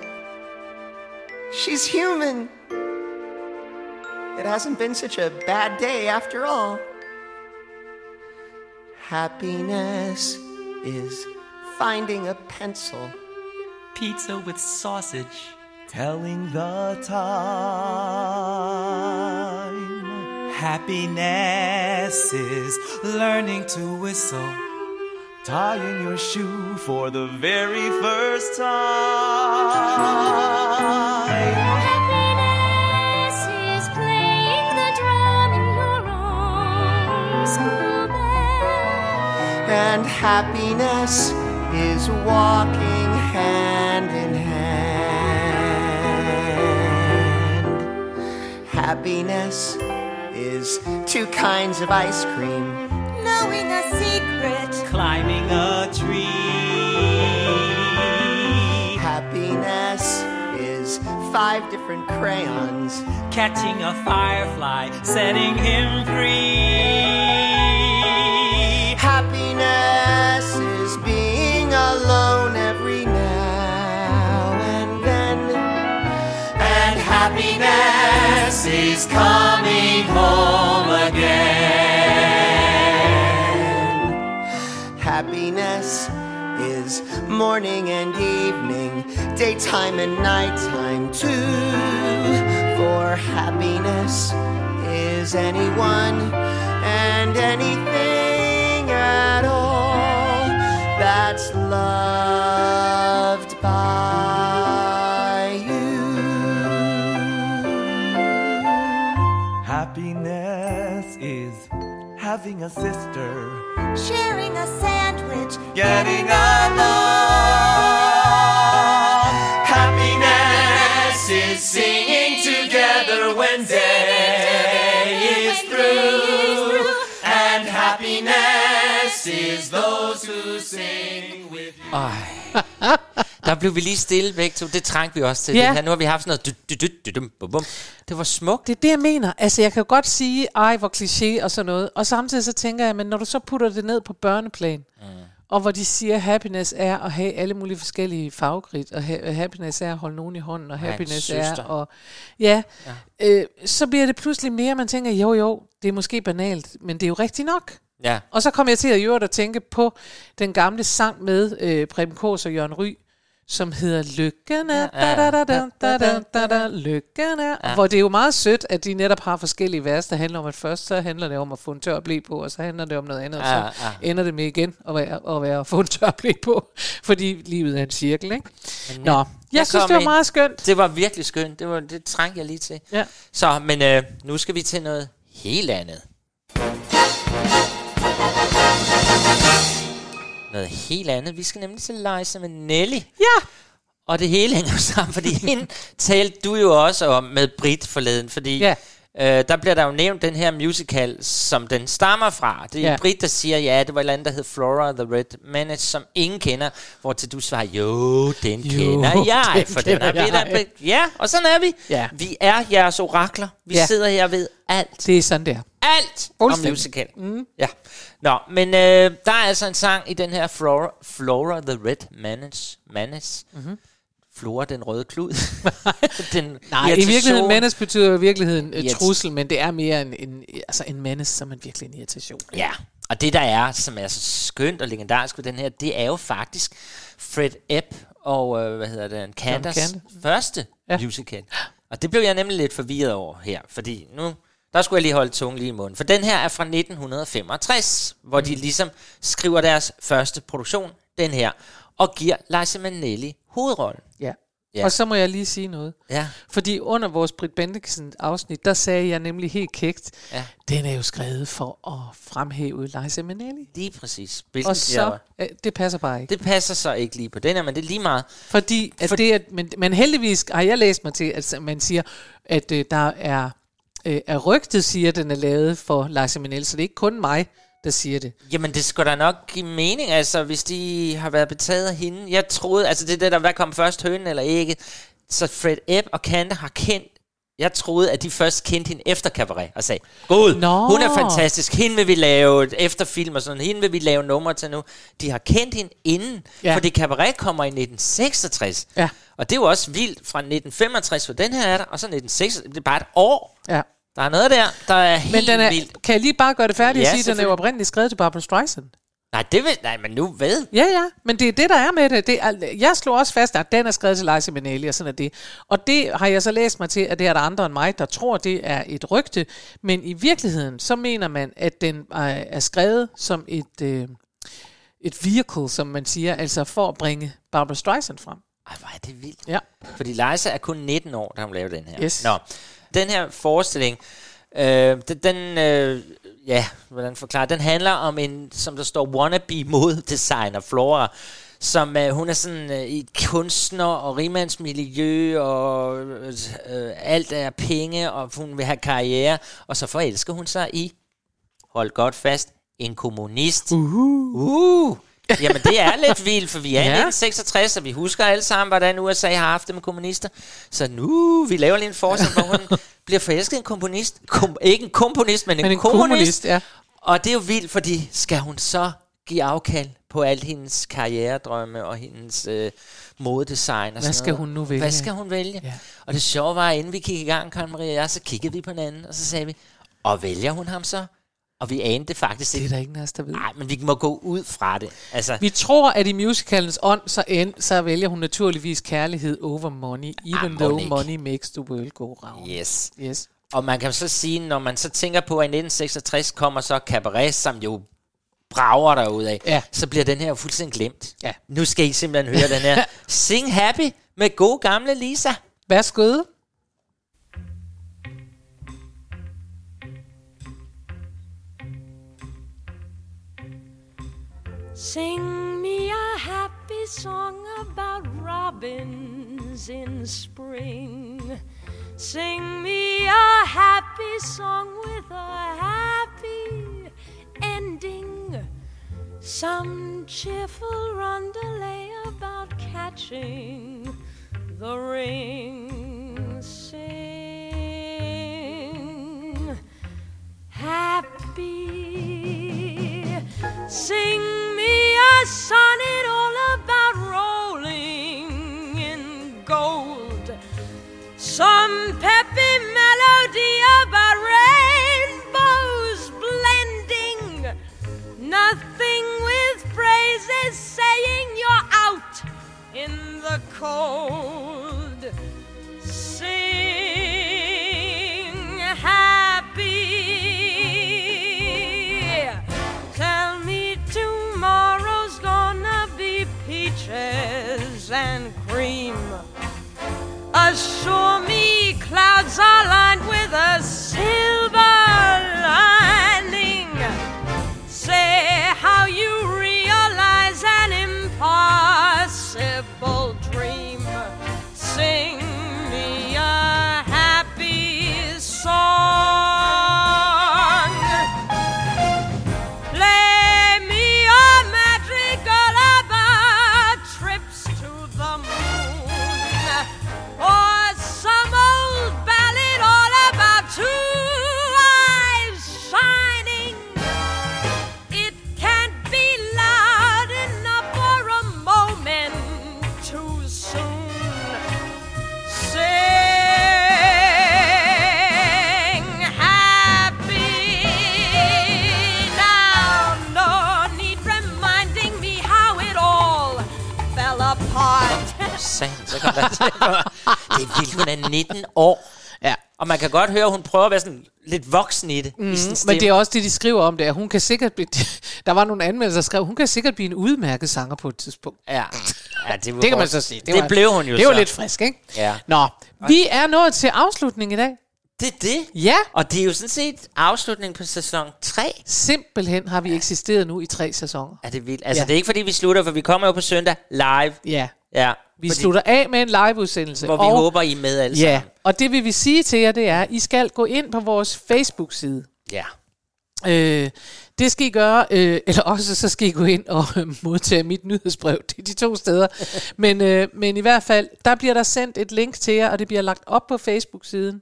[SPEAKER 13] She's human. It hasn't been such a bad day after all. Happiness is finding a pencil.
[SPEAKER 14] Pizza with sausage. Telling the time. Happiness is learning to whistle. Tying your shoe for the very first time.
[SPEAKER 7] Happiness is playing the drum in your own small band.
[SPEAKER 13] And happiness is walking hand in hand. Happiness is two kinds of ice cream.
[SPEAKER 7] Knowing a secret.
[SPEAKER 14] Climbing a tree.
[SPEAKER 13] Happiness is five different crayons.
[SPEAKER 14] Catching a firefly, setting him free.
[SPEAKER 13] Happiness is coming home again. Happiness is morning and evening, daytime and nighttime too. For happiness is anyone and anything
[SPEAKER 14] a sister.
[SPEAKER 7] Sharing a sandwich.
[SPEAKER 14] Getting along.
[SPEAKER 13] Happiness is singing together when day is through. And happiness is those who sing with you.
[SPEAKER 1] Ej. Der blev vi lige stille begge to. Det trængte vi også til.
[SPEAKER 2] Ja.
[SPEAKER 1] Det her. Nu har vi haft sådan noget... Det var smukt.
[SPEAKER 2] Det er det, jeg mener. Altså, jeg kan jo godt sige, ej, hvor kliché og sådan noget. Og samtidig så tænker jeg, men når du så putter det ned på børneplan, mm. og hvor de siger, happiness er at have alle mulige forskellige farvegrid, og ha- happiness er at holde nogen i hånden, og
[SPEAKER 1] en
[SPEAKER 2] happiness er og ja, ja. Øh, så bliver det pludselig mere, man tænker, jo jo, det er måske banalt, men det er jo rigtigt nok.
[SPEAKER 1] Ja.
[SPEAKER 2] Og så kom jeg til at gjøre at tænke på den gamle sang med øh, Preben Kors og Jørgen Ry, som hedder Lykkerne, ja, ja. Lykkerne,
[SPEAKER 1] ja.
[SPEAKER 2] hvor det er jo meget sødt, at de netop har forskellige vers, der handler om, at først så handler det om at få en tør blæ på, og så handler det om noget andet, og så
[SPEAKER 1] ja.
[SPEAKER 2] ender det med igen at være, at være at få en tør blæ på, fordi livet er en cirkel, ikke? Nå,
[SPEAKER 1] jeg,
[SPEAKER 2] jeg synes, det var
[SPEAKER 1] ind.
[SPEAKER 2] meget skønt.
[SPEAKER 1] Det var virkelig skønt, det, var, det trængte jeg lige til.
[SPEAKER 2] Ja.
[SPEAKER 1] Så, men øh, nu skal vi til noget helt andet. Noget helt andet. Vi skal nemlig til Liza med Nelly.
[SPEAKER 2] Ja.
[SPEAKER 1] Og det hele hænger sammen, fordi hende talte du jo også om med Brit forleden, fordi
[SPEAKER 2] Ja.
[SPEAKER 1] Øh, der bliver der jo nævnt den her musical, som den stammer fra. Det er
[SPEAKER 2] Ja.
[SPEAKER 1] Brit, der siger, ja, det var et eller andet, der hed Flora the Red Menace, som ingen kender, hvor til du svarer, jo, den
[SPEAKER 2] Jo,
[SPEAKER 1] kender jeg,
[SPEAKER 2] den
[SPEAKER 1] for den har vi da... Ja, og sådan er vi.
[SPEAKER 2] Ja.
[SPEAKER 1] Vi er jeres orakler. Vi
[SPEAKER 2] Ja.
[SPEAKER 1] sidder her ved alt.
[SPEAKER 2] Det er sådan der.
[SPEAKER 1] Alt om musical. Mm. Ja. Nå, men øh, der er altså en sang i den her Flora, Flora the Red Menace. Menace. Mm-hmm. Flora den røde klud. den
[SPEAKER 2] Nej, i virkeligheden, menace betyder i virkeligheden uh,
[SPEAKER 1] Irrit-
[SPEAKER 2] trussel, men det er mere en, en, altså en menace, som er virkelig en irritation.
[SPEAKER 1] Ja, og det der er, som er så skønt og legendarisk ved den her, det er jo faktisk Fred Epp og, øh, hvad hedder det, Candace
[SPEAKER 2] Candace.
[SPEAKER 1] første
[SPEAKER 2] Ja.
[SPEAKER 1] musical. Og det blev jeg nemlig lidt forvirret over her, fordi nu, Der skulle jeg lige holde tungen lige i munden. For den her er fra 1965, hvor de ligesom skriver deres første produktion, den her, og giver Liza Minnelli hovedrollen.
[SPEAKER 2] Ja.
[SPEAKER 1] Ja.
[SPEAKER 2] Og så må jeg lige sige noget.
[SPEAKER 1] Ja.
[SPEAKER 2] Fordi under vores Britt Bendiksen afsnit, der sagde jeg nemlig helt kægt,
[SPEAKER 1] Ja.
[SPEAKER 2] den er jo skrevet for at fremhæve Liza Minnelli.
[SPEAKER 1] Lige præcis. Hvilken
[SPEAKER 2] Og så, øh, det passer bare ikke.
[SPEAKER 1] Det passer så ikke lige på den her, men det er lige meget.
[SPEAKER 2] Fordi at
[SPEAKER 1] For-
[SPEAKER 2] det er, men, men heldigvis har jeg læst mig til, at man siger, at øh, der er, øh, er rygtet siger, at den er lavet for Liza Minnelli, så det er ikke kun mig, der siger det.
[SPEAKER 1] Jamen, det skulle da nok give mening, altså, hvis de har været betaget af hende. Jeg troede, altså det er det der, hvad kom først, hønen eller ikke? Så Fred Ebb og Kante har kendt jeg troede, at de først kendte hende efter Cabaret, og sagde, God,
[SPEAKER 2] Nå.
[SPEAKER 1] hun er fantastisk, hende vil vi lave et efterfilm og sådan, hende vil vi lave numre til nu. De har kendt hende inden,
[SPEAKER 2] Ja.
[SPEAKER 1] ja. fordi Cabaret kommer i 1966.
[SPEAKER 2] Ja.
[SPEAKER 1] Og det er jo også vildt fra 1965, for den her er der, og så 1966, det er bare et år.
[SPEAKER 2] Ja.
[SPEAKER 1] Der er noget der, der er helt
[SPEAKER 2] Men den er,
[SPEAKER 1] vildt.
[SPEAKER 2] kan jeg lige bare gøre det færdigt
[SPEAKER 1] Ja,
[SPEAKER 2] og sige, at den er jo oprindeligt skrevet til Barbara Streisand?
[SPEAKER 1] Nej, det vil, nej, men nu hvad?
[SPEAKER 2] Ja, ja, men det er det, der er med det. det er, jeg slog også fast, at den er skrevet til Liza Minnelli, og sådan er det. Og det har jeg så læst mig til, at det er der andre end mig, der tror, det er et rygte. Men i virkeligheden, så mener man, at den er, er skrevet som et, øh, et vehicle, som man siger, altså for at bringe Barbara Streisand frem.
[SPEAKER 1] Ej, hvor er det vildt.
[SPEAKER 2] Ja.
[SPEAKER 1] Fordi Liza er kun 19 år, da hun lavede den her.
[SPEAKER 2] Yes.
[SPEAKER 1] Nå, den her forestilling, øh, den, den øh, ja, hvordan forklare, den handler om en, som der står, wannabe modedesigner Flora, som øh, hun er sådan øh, i et kunstner- og rimandsmiljø, og øh, alt er penge, og hun vil have karriere, og så forelsker hun sig i, hold godt fast, en kommunist. Uh. uh. Jamen, det er lidt vildt, for vi er i
[SPEAKER 2] Ja.
[SPEAKER 1] 1966, og vi husker alle sammen, hvordan USA har haft det med kommunister. Så nu, vi laver lige en forskel, hvor hun bliver forelsket i en komponist. Kom, ikke en komponist, men en,
[SPEAKER 2] Men en
[SPEAKER 1] kommunist.
[SPEAKER 2] kommunist, ja.
[SPEAKER 1] Og det er jo vildt, fordi skal hun så give afkald på al hendes karrieredrømme og hendes øh, modedesign og
[SPEAKER 2] Hvad skal
[SPEAKER 1] noget.
[SPEAKER 2] hun nu vælge?
[SPEAKER 1] Hvad skal hun vælge? Ja. Og det sjove var, at inden vi gik i gang, Karen Maria og jeg, så kiggede vi på hinanden, og så sagde vi, og vælger hun ham så? Og vi anede faktisk
[SPEAKER 2] Det er der ikke af os, der ved.
[SPEAKER 1] Nej, men vi må gå ud fra det. Altså,
[SPEAKER 2] Vi tror, at i musicalens ånd, så, end, så vælger hun naturligvis kærlighed over money, even
[SPEAKER 1] Ah,
[SPEAKER 2] though
[SPEAKER 1] ikke.
[SPEAKER 2] money makes the world go round.
[SPEAKER 1] yes.
[SPEAKER 2] Yes.
[SPEAKER 1] Og man kan så sige, når man så tænker på, at i 1966 kommer så Cabaret, som jo brager derud af,
[SPEAKER 2] Ja.
[SPEAKER 1] så bliver den her fuldstændig glemt.
[SPEAKER 2] Ja.
[SPEAKER 1] Nu skal I simpelthen høre den her Sing Happy med god gamle Lisa.
[SPEAKER 2] Værsgo.
[SPEAKER 15] Sing me a happy song about robins in spring. Sing me a happy song with a happy ending. Some cheerful rondelay about catching the ring. Sing happy. Sing me a sonnet all about rolling in gold. Some peppy melody about rainbows blending. Nothing with phrases saying you're out in the cold.
[SPEAKER 1] Det er vildt, hun er 19 år.
[SPEAKER 2] Ja.
[SPEAKER 1] Og man kan godt høre, at hun prøver at være sådan lidt voksen i det.
[SPEAKER 2] Mm,
[SPEAKER 1] i sin
[SPEAKER 2] men
[SPEAKER 1] stemme.
[SPEAKER 2] det er også det, de skriver om det. at Hun kan sikkert blive, der var nogle anmeldelser, der skrev, hun kan sikkert blive en udmærket sanger på et tidspunkt.
[SPEAKER 1] Ja, ja det, var
[SPEAKER 2] Det kan man så sige.
[SPEAKER 1] Det, det
[SPEAKER 2] var,
[SPEAKER 1] blev hun jo
[SPEAKER 2] Det var
[SPEAKER 1] så.
[SPEAKER 2] lidt frisk, ikke?
[SPEAKER 1] Ja.
[SPEAKER 2] Nå, vi er nået til afslutning i dag.
[SPEAKER 1] Det er det.
[SPEAKER 2] Ja.
[SPEAKER 1] Og det er jo sådan set afslutningen på sæson 3.
[SPEAKER 2] Simpelthen har vi eksisteret nu i tre sæsoner.
[SPEAKER 1] Er det vildt? Altså,
[SPEAKER 2] Ja.
[SPEAKER 1] ja. det er ikke fordi, vi slutter, for vi kommer jo på søndag live.
[SPEAKER 2] Ja.
[SPEAKER 1] Ja.
[SPEAKER 2] Vi fordi, slutter af med en liveudsendelse.
[SPEAKER 1] Hvor vi
[SPEAKER 2] og,
[SPEAKER 1] håber, I er med alle
[SPEAKER 2] Ja,
[SPEAKER 1] sammen.
[SPEAKER 2] og det vil vi sige til jer, det er, I skal gå ind på vores Facebook-side.
[SPEAKER 1] Ja.
[SPEAKER 2] Øh, det skal I gøre, øh, eller også så skal I gå ind og øh, modtage mit nyhedsbrev. Det er de to steder. men, øh, men i hvert fald, der bliver der sendt et link til jer, og det bliver lagt op på Facebook-siden.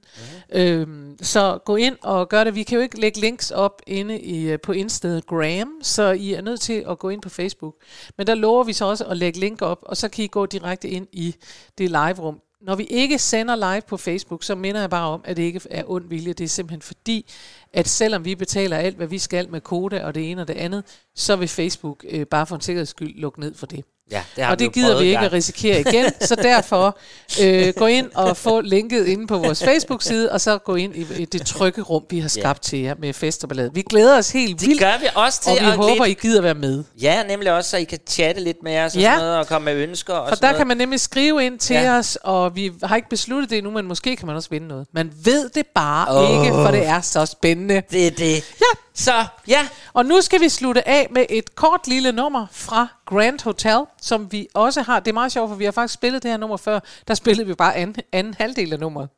[SPEAKER 2] Mm. Øh, så gå ind og gør det. Vi kan jo ikke lægge links op inde i, øh, på Instagram, så I er nødt til at gå ind på Facebook. Men der lover vi så også at lægge link op, og så kan I gå direkte ind i det live-rum. Når vi ikke sender live på Facebook, så minder jeg bare om, at det ikke er ond vilje. Det er simpelthen fordi, at selvom vi betaler alt, hvad vi skal med koda og det ene og det andet, så vil Facebook øh, bare for en sikkerheds skyld lukke ned for det.
[SPEAKER 1] Ja, det har
[SPEAKER 2] og
[SPEAKER 1] vi
[SPEAKER 2] det gider vi ikke at risikere igen, så derfor øh, gå ind og få linket inde på vores Facebook-side, og så gå ind i, i det trygge rum, vi har skabt til jer med fest og ballade. Vi glæder os helt
[SPEAKER 1] Det
[SPEAKER 2] vildt,
[SPEAKER 1] gør vi også til
[SPEAKER 2] og vi
[SPEAKER 1] at
[SPEAKER 2] håber,
[SPEAKER 1] lidt-
[SPEAKER 2] I gider være med.
[SPEAKER 1] Ja, nemlig også, så I kan chatte lidt med os og,
[SPEAKER 2] Ja.
[SPEAKER 1] sådan noget, og komme med ønsker og
[SPEAKER 2] For
[SPEAKER 1] sådan
[SPEAKER 2] der kan man nemlig skrive ind til
[SPEAKER 1] Ja.
[SPEAKER 2] os, og vi har ikke besluttet det endnu, men måske kan man også vinde noget. Man ved det bare
[SPEAKER 1] Åh.
[SPEAKER 2] ikke, for det er så spændende.
[SPEAKER 1] Det er det.
[SPEAKER 2] Ja.
[SPEAKER 1] Så, ja.
[SPEAKER 2] Og nu skal vi slutte af med et kort lille nummer fra Grand Hotel, som vi også har. Det er meget sjovt, for vi har faktisk spillet det her nummer før. Der spillede vi bare anden, anden halvdel af nummeret.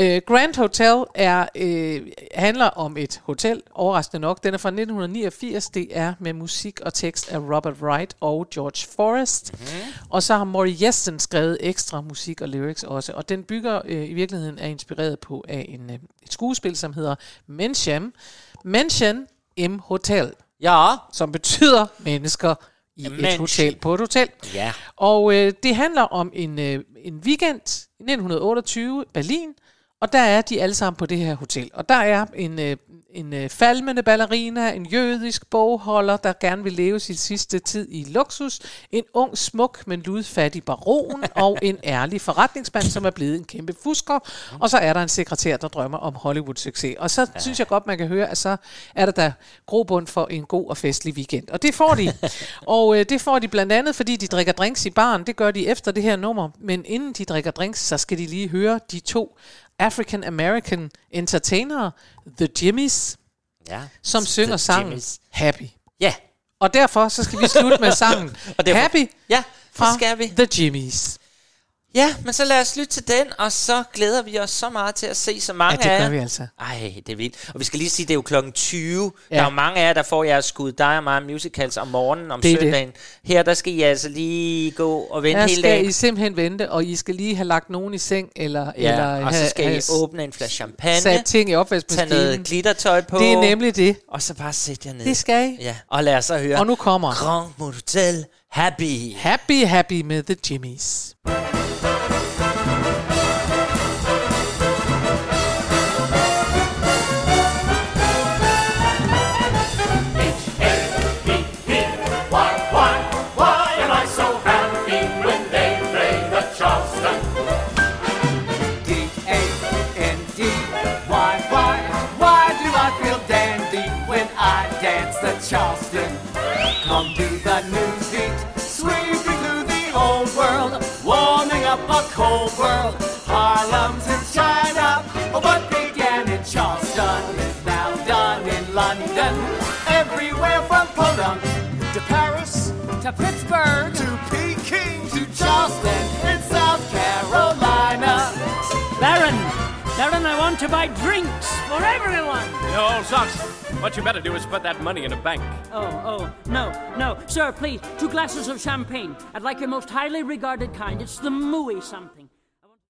[SPEAKER 2] Uh, Grand Hotel er, uh, handler om et hotel, overraskende nok. Den er fra 1989. Det er med musik og tekst af Robert Wright og George Forrest. Mm-hmm. Og så har Maury Yesten skrevet ekstra musik og lyrics også. Og den bygger uh, i virkeligheden er inspireret på af en, uh, et skuespil, som hedder Mention. Mention im Hotel.
[SPEAKER 1] Ja.
[SPEAKER 2] Som betyder mennesker i et
[SPEAKER 1] Mensch.
[SPEAKER 2] hotel på et hotel.
[SPEAKER 1] Ja.
[SPEAKER 2] Og øh, det handler om en, øh, en weekend i 1928 Berlin, og der er de alle sammen på det her hotel. Og der er en, øh, en øh, falmende ballerina, en jødisk bogholder, der gerne vil leve sin sidste tid i luksus, en ung, smuk, men ludfattig baron, og en ærlig forretningsmand, som er blevet en kæmpe fusker. Og så er der en sekretær, der drømmer om Hollywood-succes. Og så ja. synes jeg godt, man kan høre, at så er der der grobund for en god og festlig weekend. Og det får de. og øh, det får de blandt andet, fordi de drikker drinks i baren. Det gør de efter det her nummer. Men inden de drikker drinks, så skal de lige høre de to African American entertainere, The Jimmys,
[SPEAKER 1] Ja.
[SPEAKER 2] som synger
[SPEAKER 1] The
[SPEAKER 2] sangen
[SPEAKER 1] Jimmys.
[SPEAKER 2] Happy.
[SPEAKER 1] Ja.
[SPEAKER 2] Og derfor så skal vi slutte med sangen
[SPEAKER 1] Og derfor-
[SPEAKER 2] Happy
[SPEAKER 1] Ja,
[SPEAKER 2] fra
[SPEAKER 1] skal vi.
[SPEAKER 2] The Jimmys.
[SPEAKER 1] Ja, men så lad os lytte til den, og så glæder vi os så meget til at se så mange
[SPEAKER 2] Ja, det
[SPEAKER 1] af
[SPEAKER 2] gør vi altså.
[SPEAKER 1] Ej, det er vildt. Og vi skal lige sige, det er jo klokken 20.
[SPEAKER 2] Ja.
[SPEAKER 1] Der er jo mange af jer, der får jeres skud dig og mig musicals om morgenen, om
[SPEAKER 2] Det er det.
[SPEAKER 1] søndagen. Her, der skal I altså lige gå og vente
[SPEAKER 2] Her
[SPEAKER 1] hele
[SPEAKER 2] skal
[SPEAKER 1] dagen.
[SPEAKER 2] I simpelthen vente, og I skal lige have lagt nogen i seng, eller,
[SPEAKER 1] Ja,
[SPEAKER 2] eller
[SPEAKER 1] og så
[SPEAKER 2] have,
[SPEAKER 1] skal
[SPEAKER 2] have
[SPEAKER 1] I åbne en flaske champagne.
[SPEAKER 2] sat ting i
[SPEAKER 1] Tag
[SPEAKER 2] opvaskemaskinen.
[SPEAKER 1] noget glittertøj på.
[SPEAKER 2] Det er nemlig det.
[SPEAKER 1] Og så bare sæt jer ned.
[SPEAKER 2] Det skal I.
[SPEAKER 1] Ja, og lad os så høre.
[SPEAKER 2] Og nu kommer
[SPEAKER 1] Grand Motel Happy.
[SPEAKER 2] Happy Happy med The Jimmys.
[SPEAKER 14] Charleston? Come to the new beat, sweeping through the old world, warming up a cold world. Harlem's in China, oh, what began in Charleston is now done in London. Everywhere from Podunk to Paris to Pittsburgh to Peking to Charleston in South Carolina.
[SPEAKER 16] Baron, Baron, I want to buy drinks for everyone.
[SPEAKER 17] Yo, old socks. What you better do is put that money in a bank.
[SPEAKER 16] Oh, oh, no, no. Sir, please, two glasses of champagne. I'd like your most highly regarded kind. It's the Mooey something.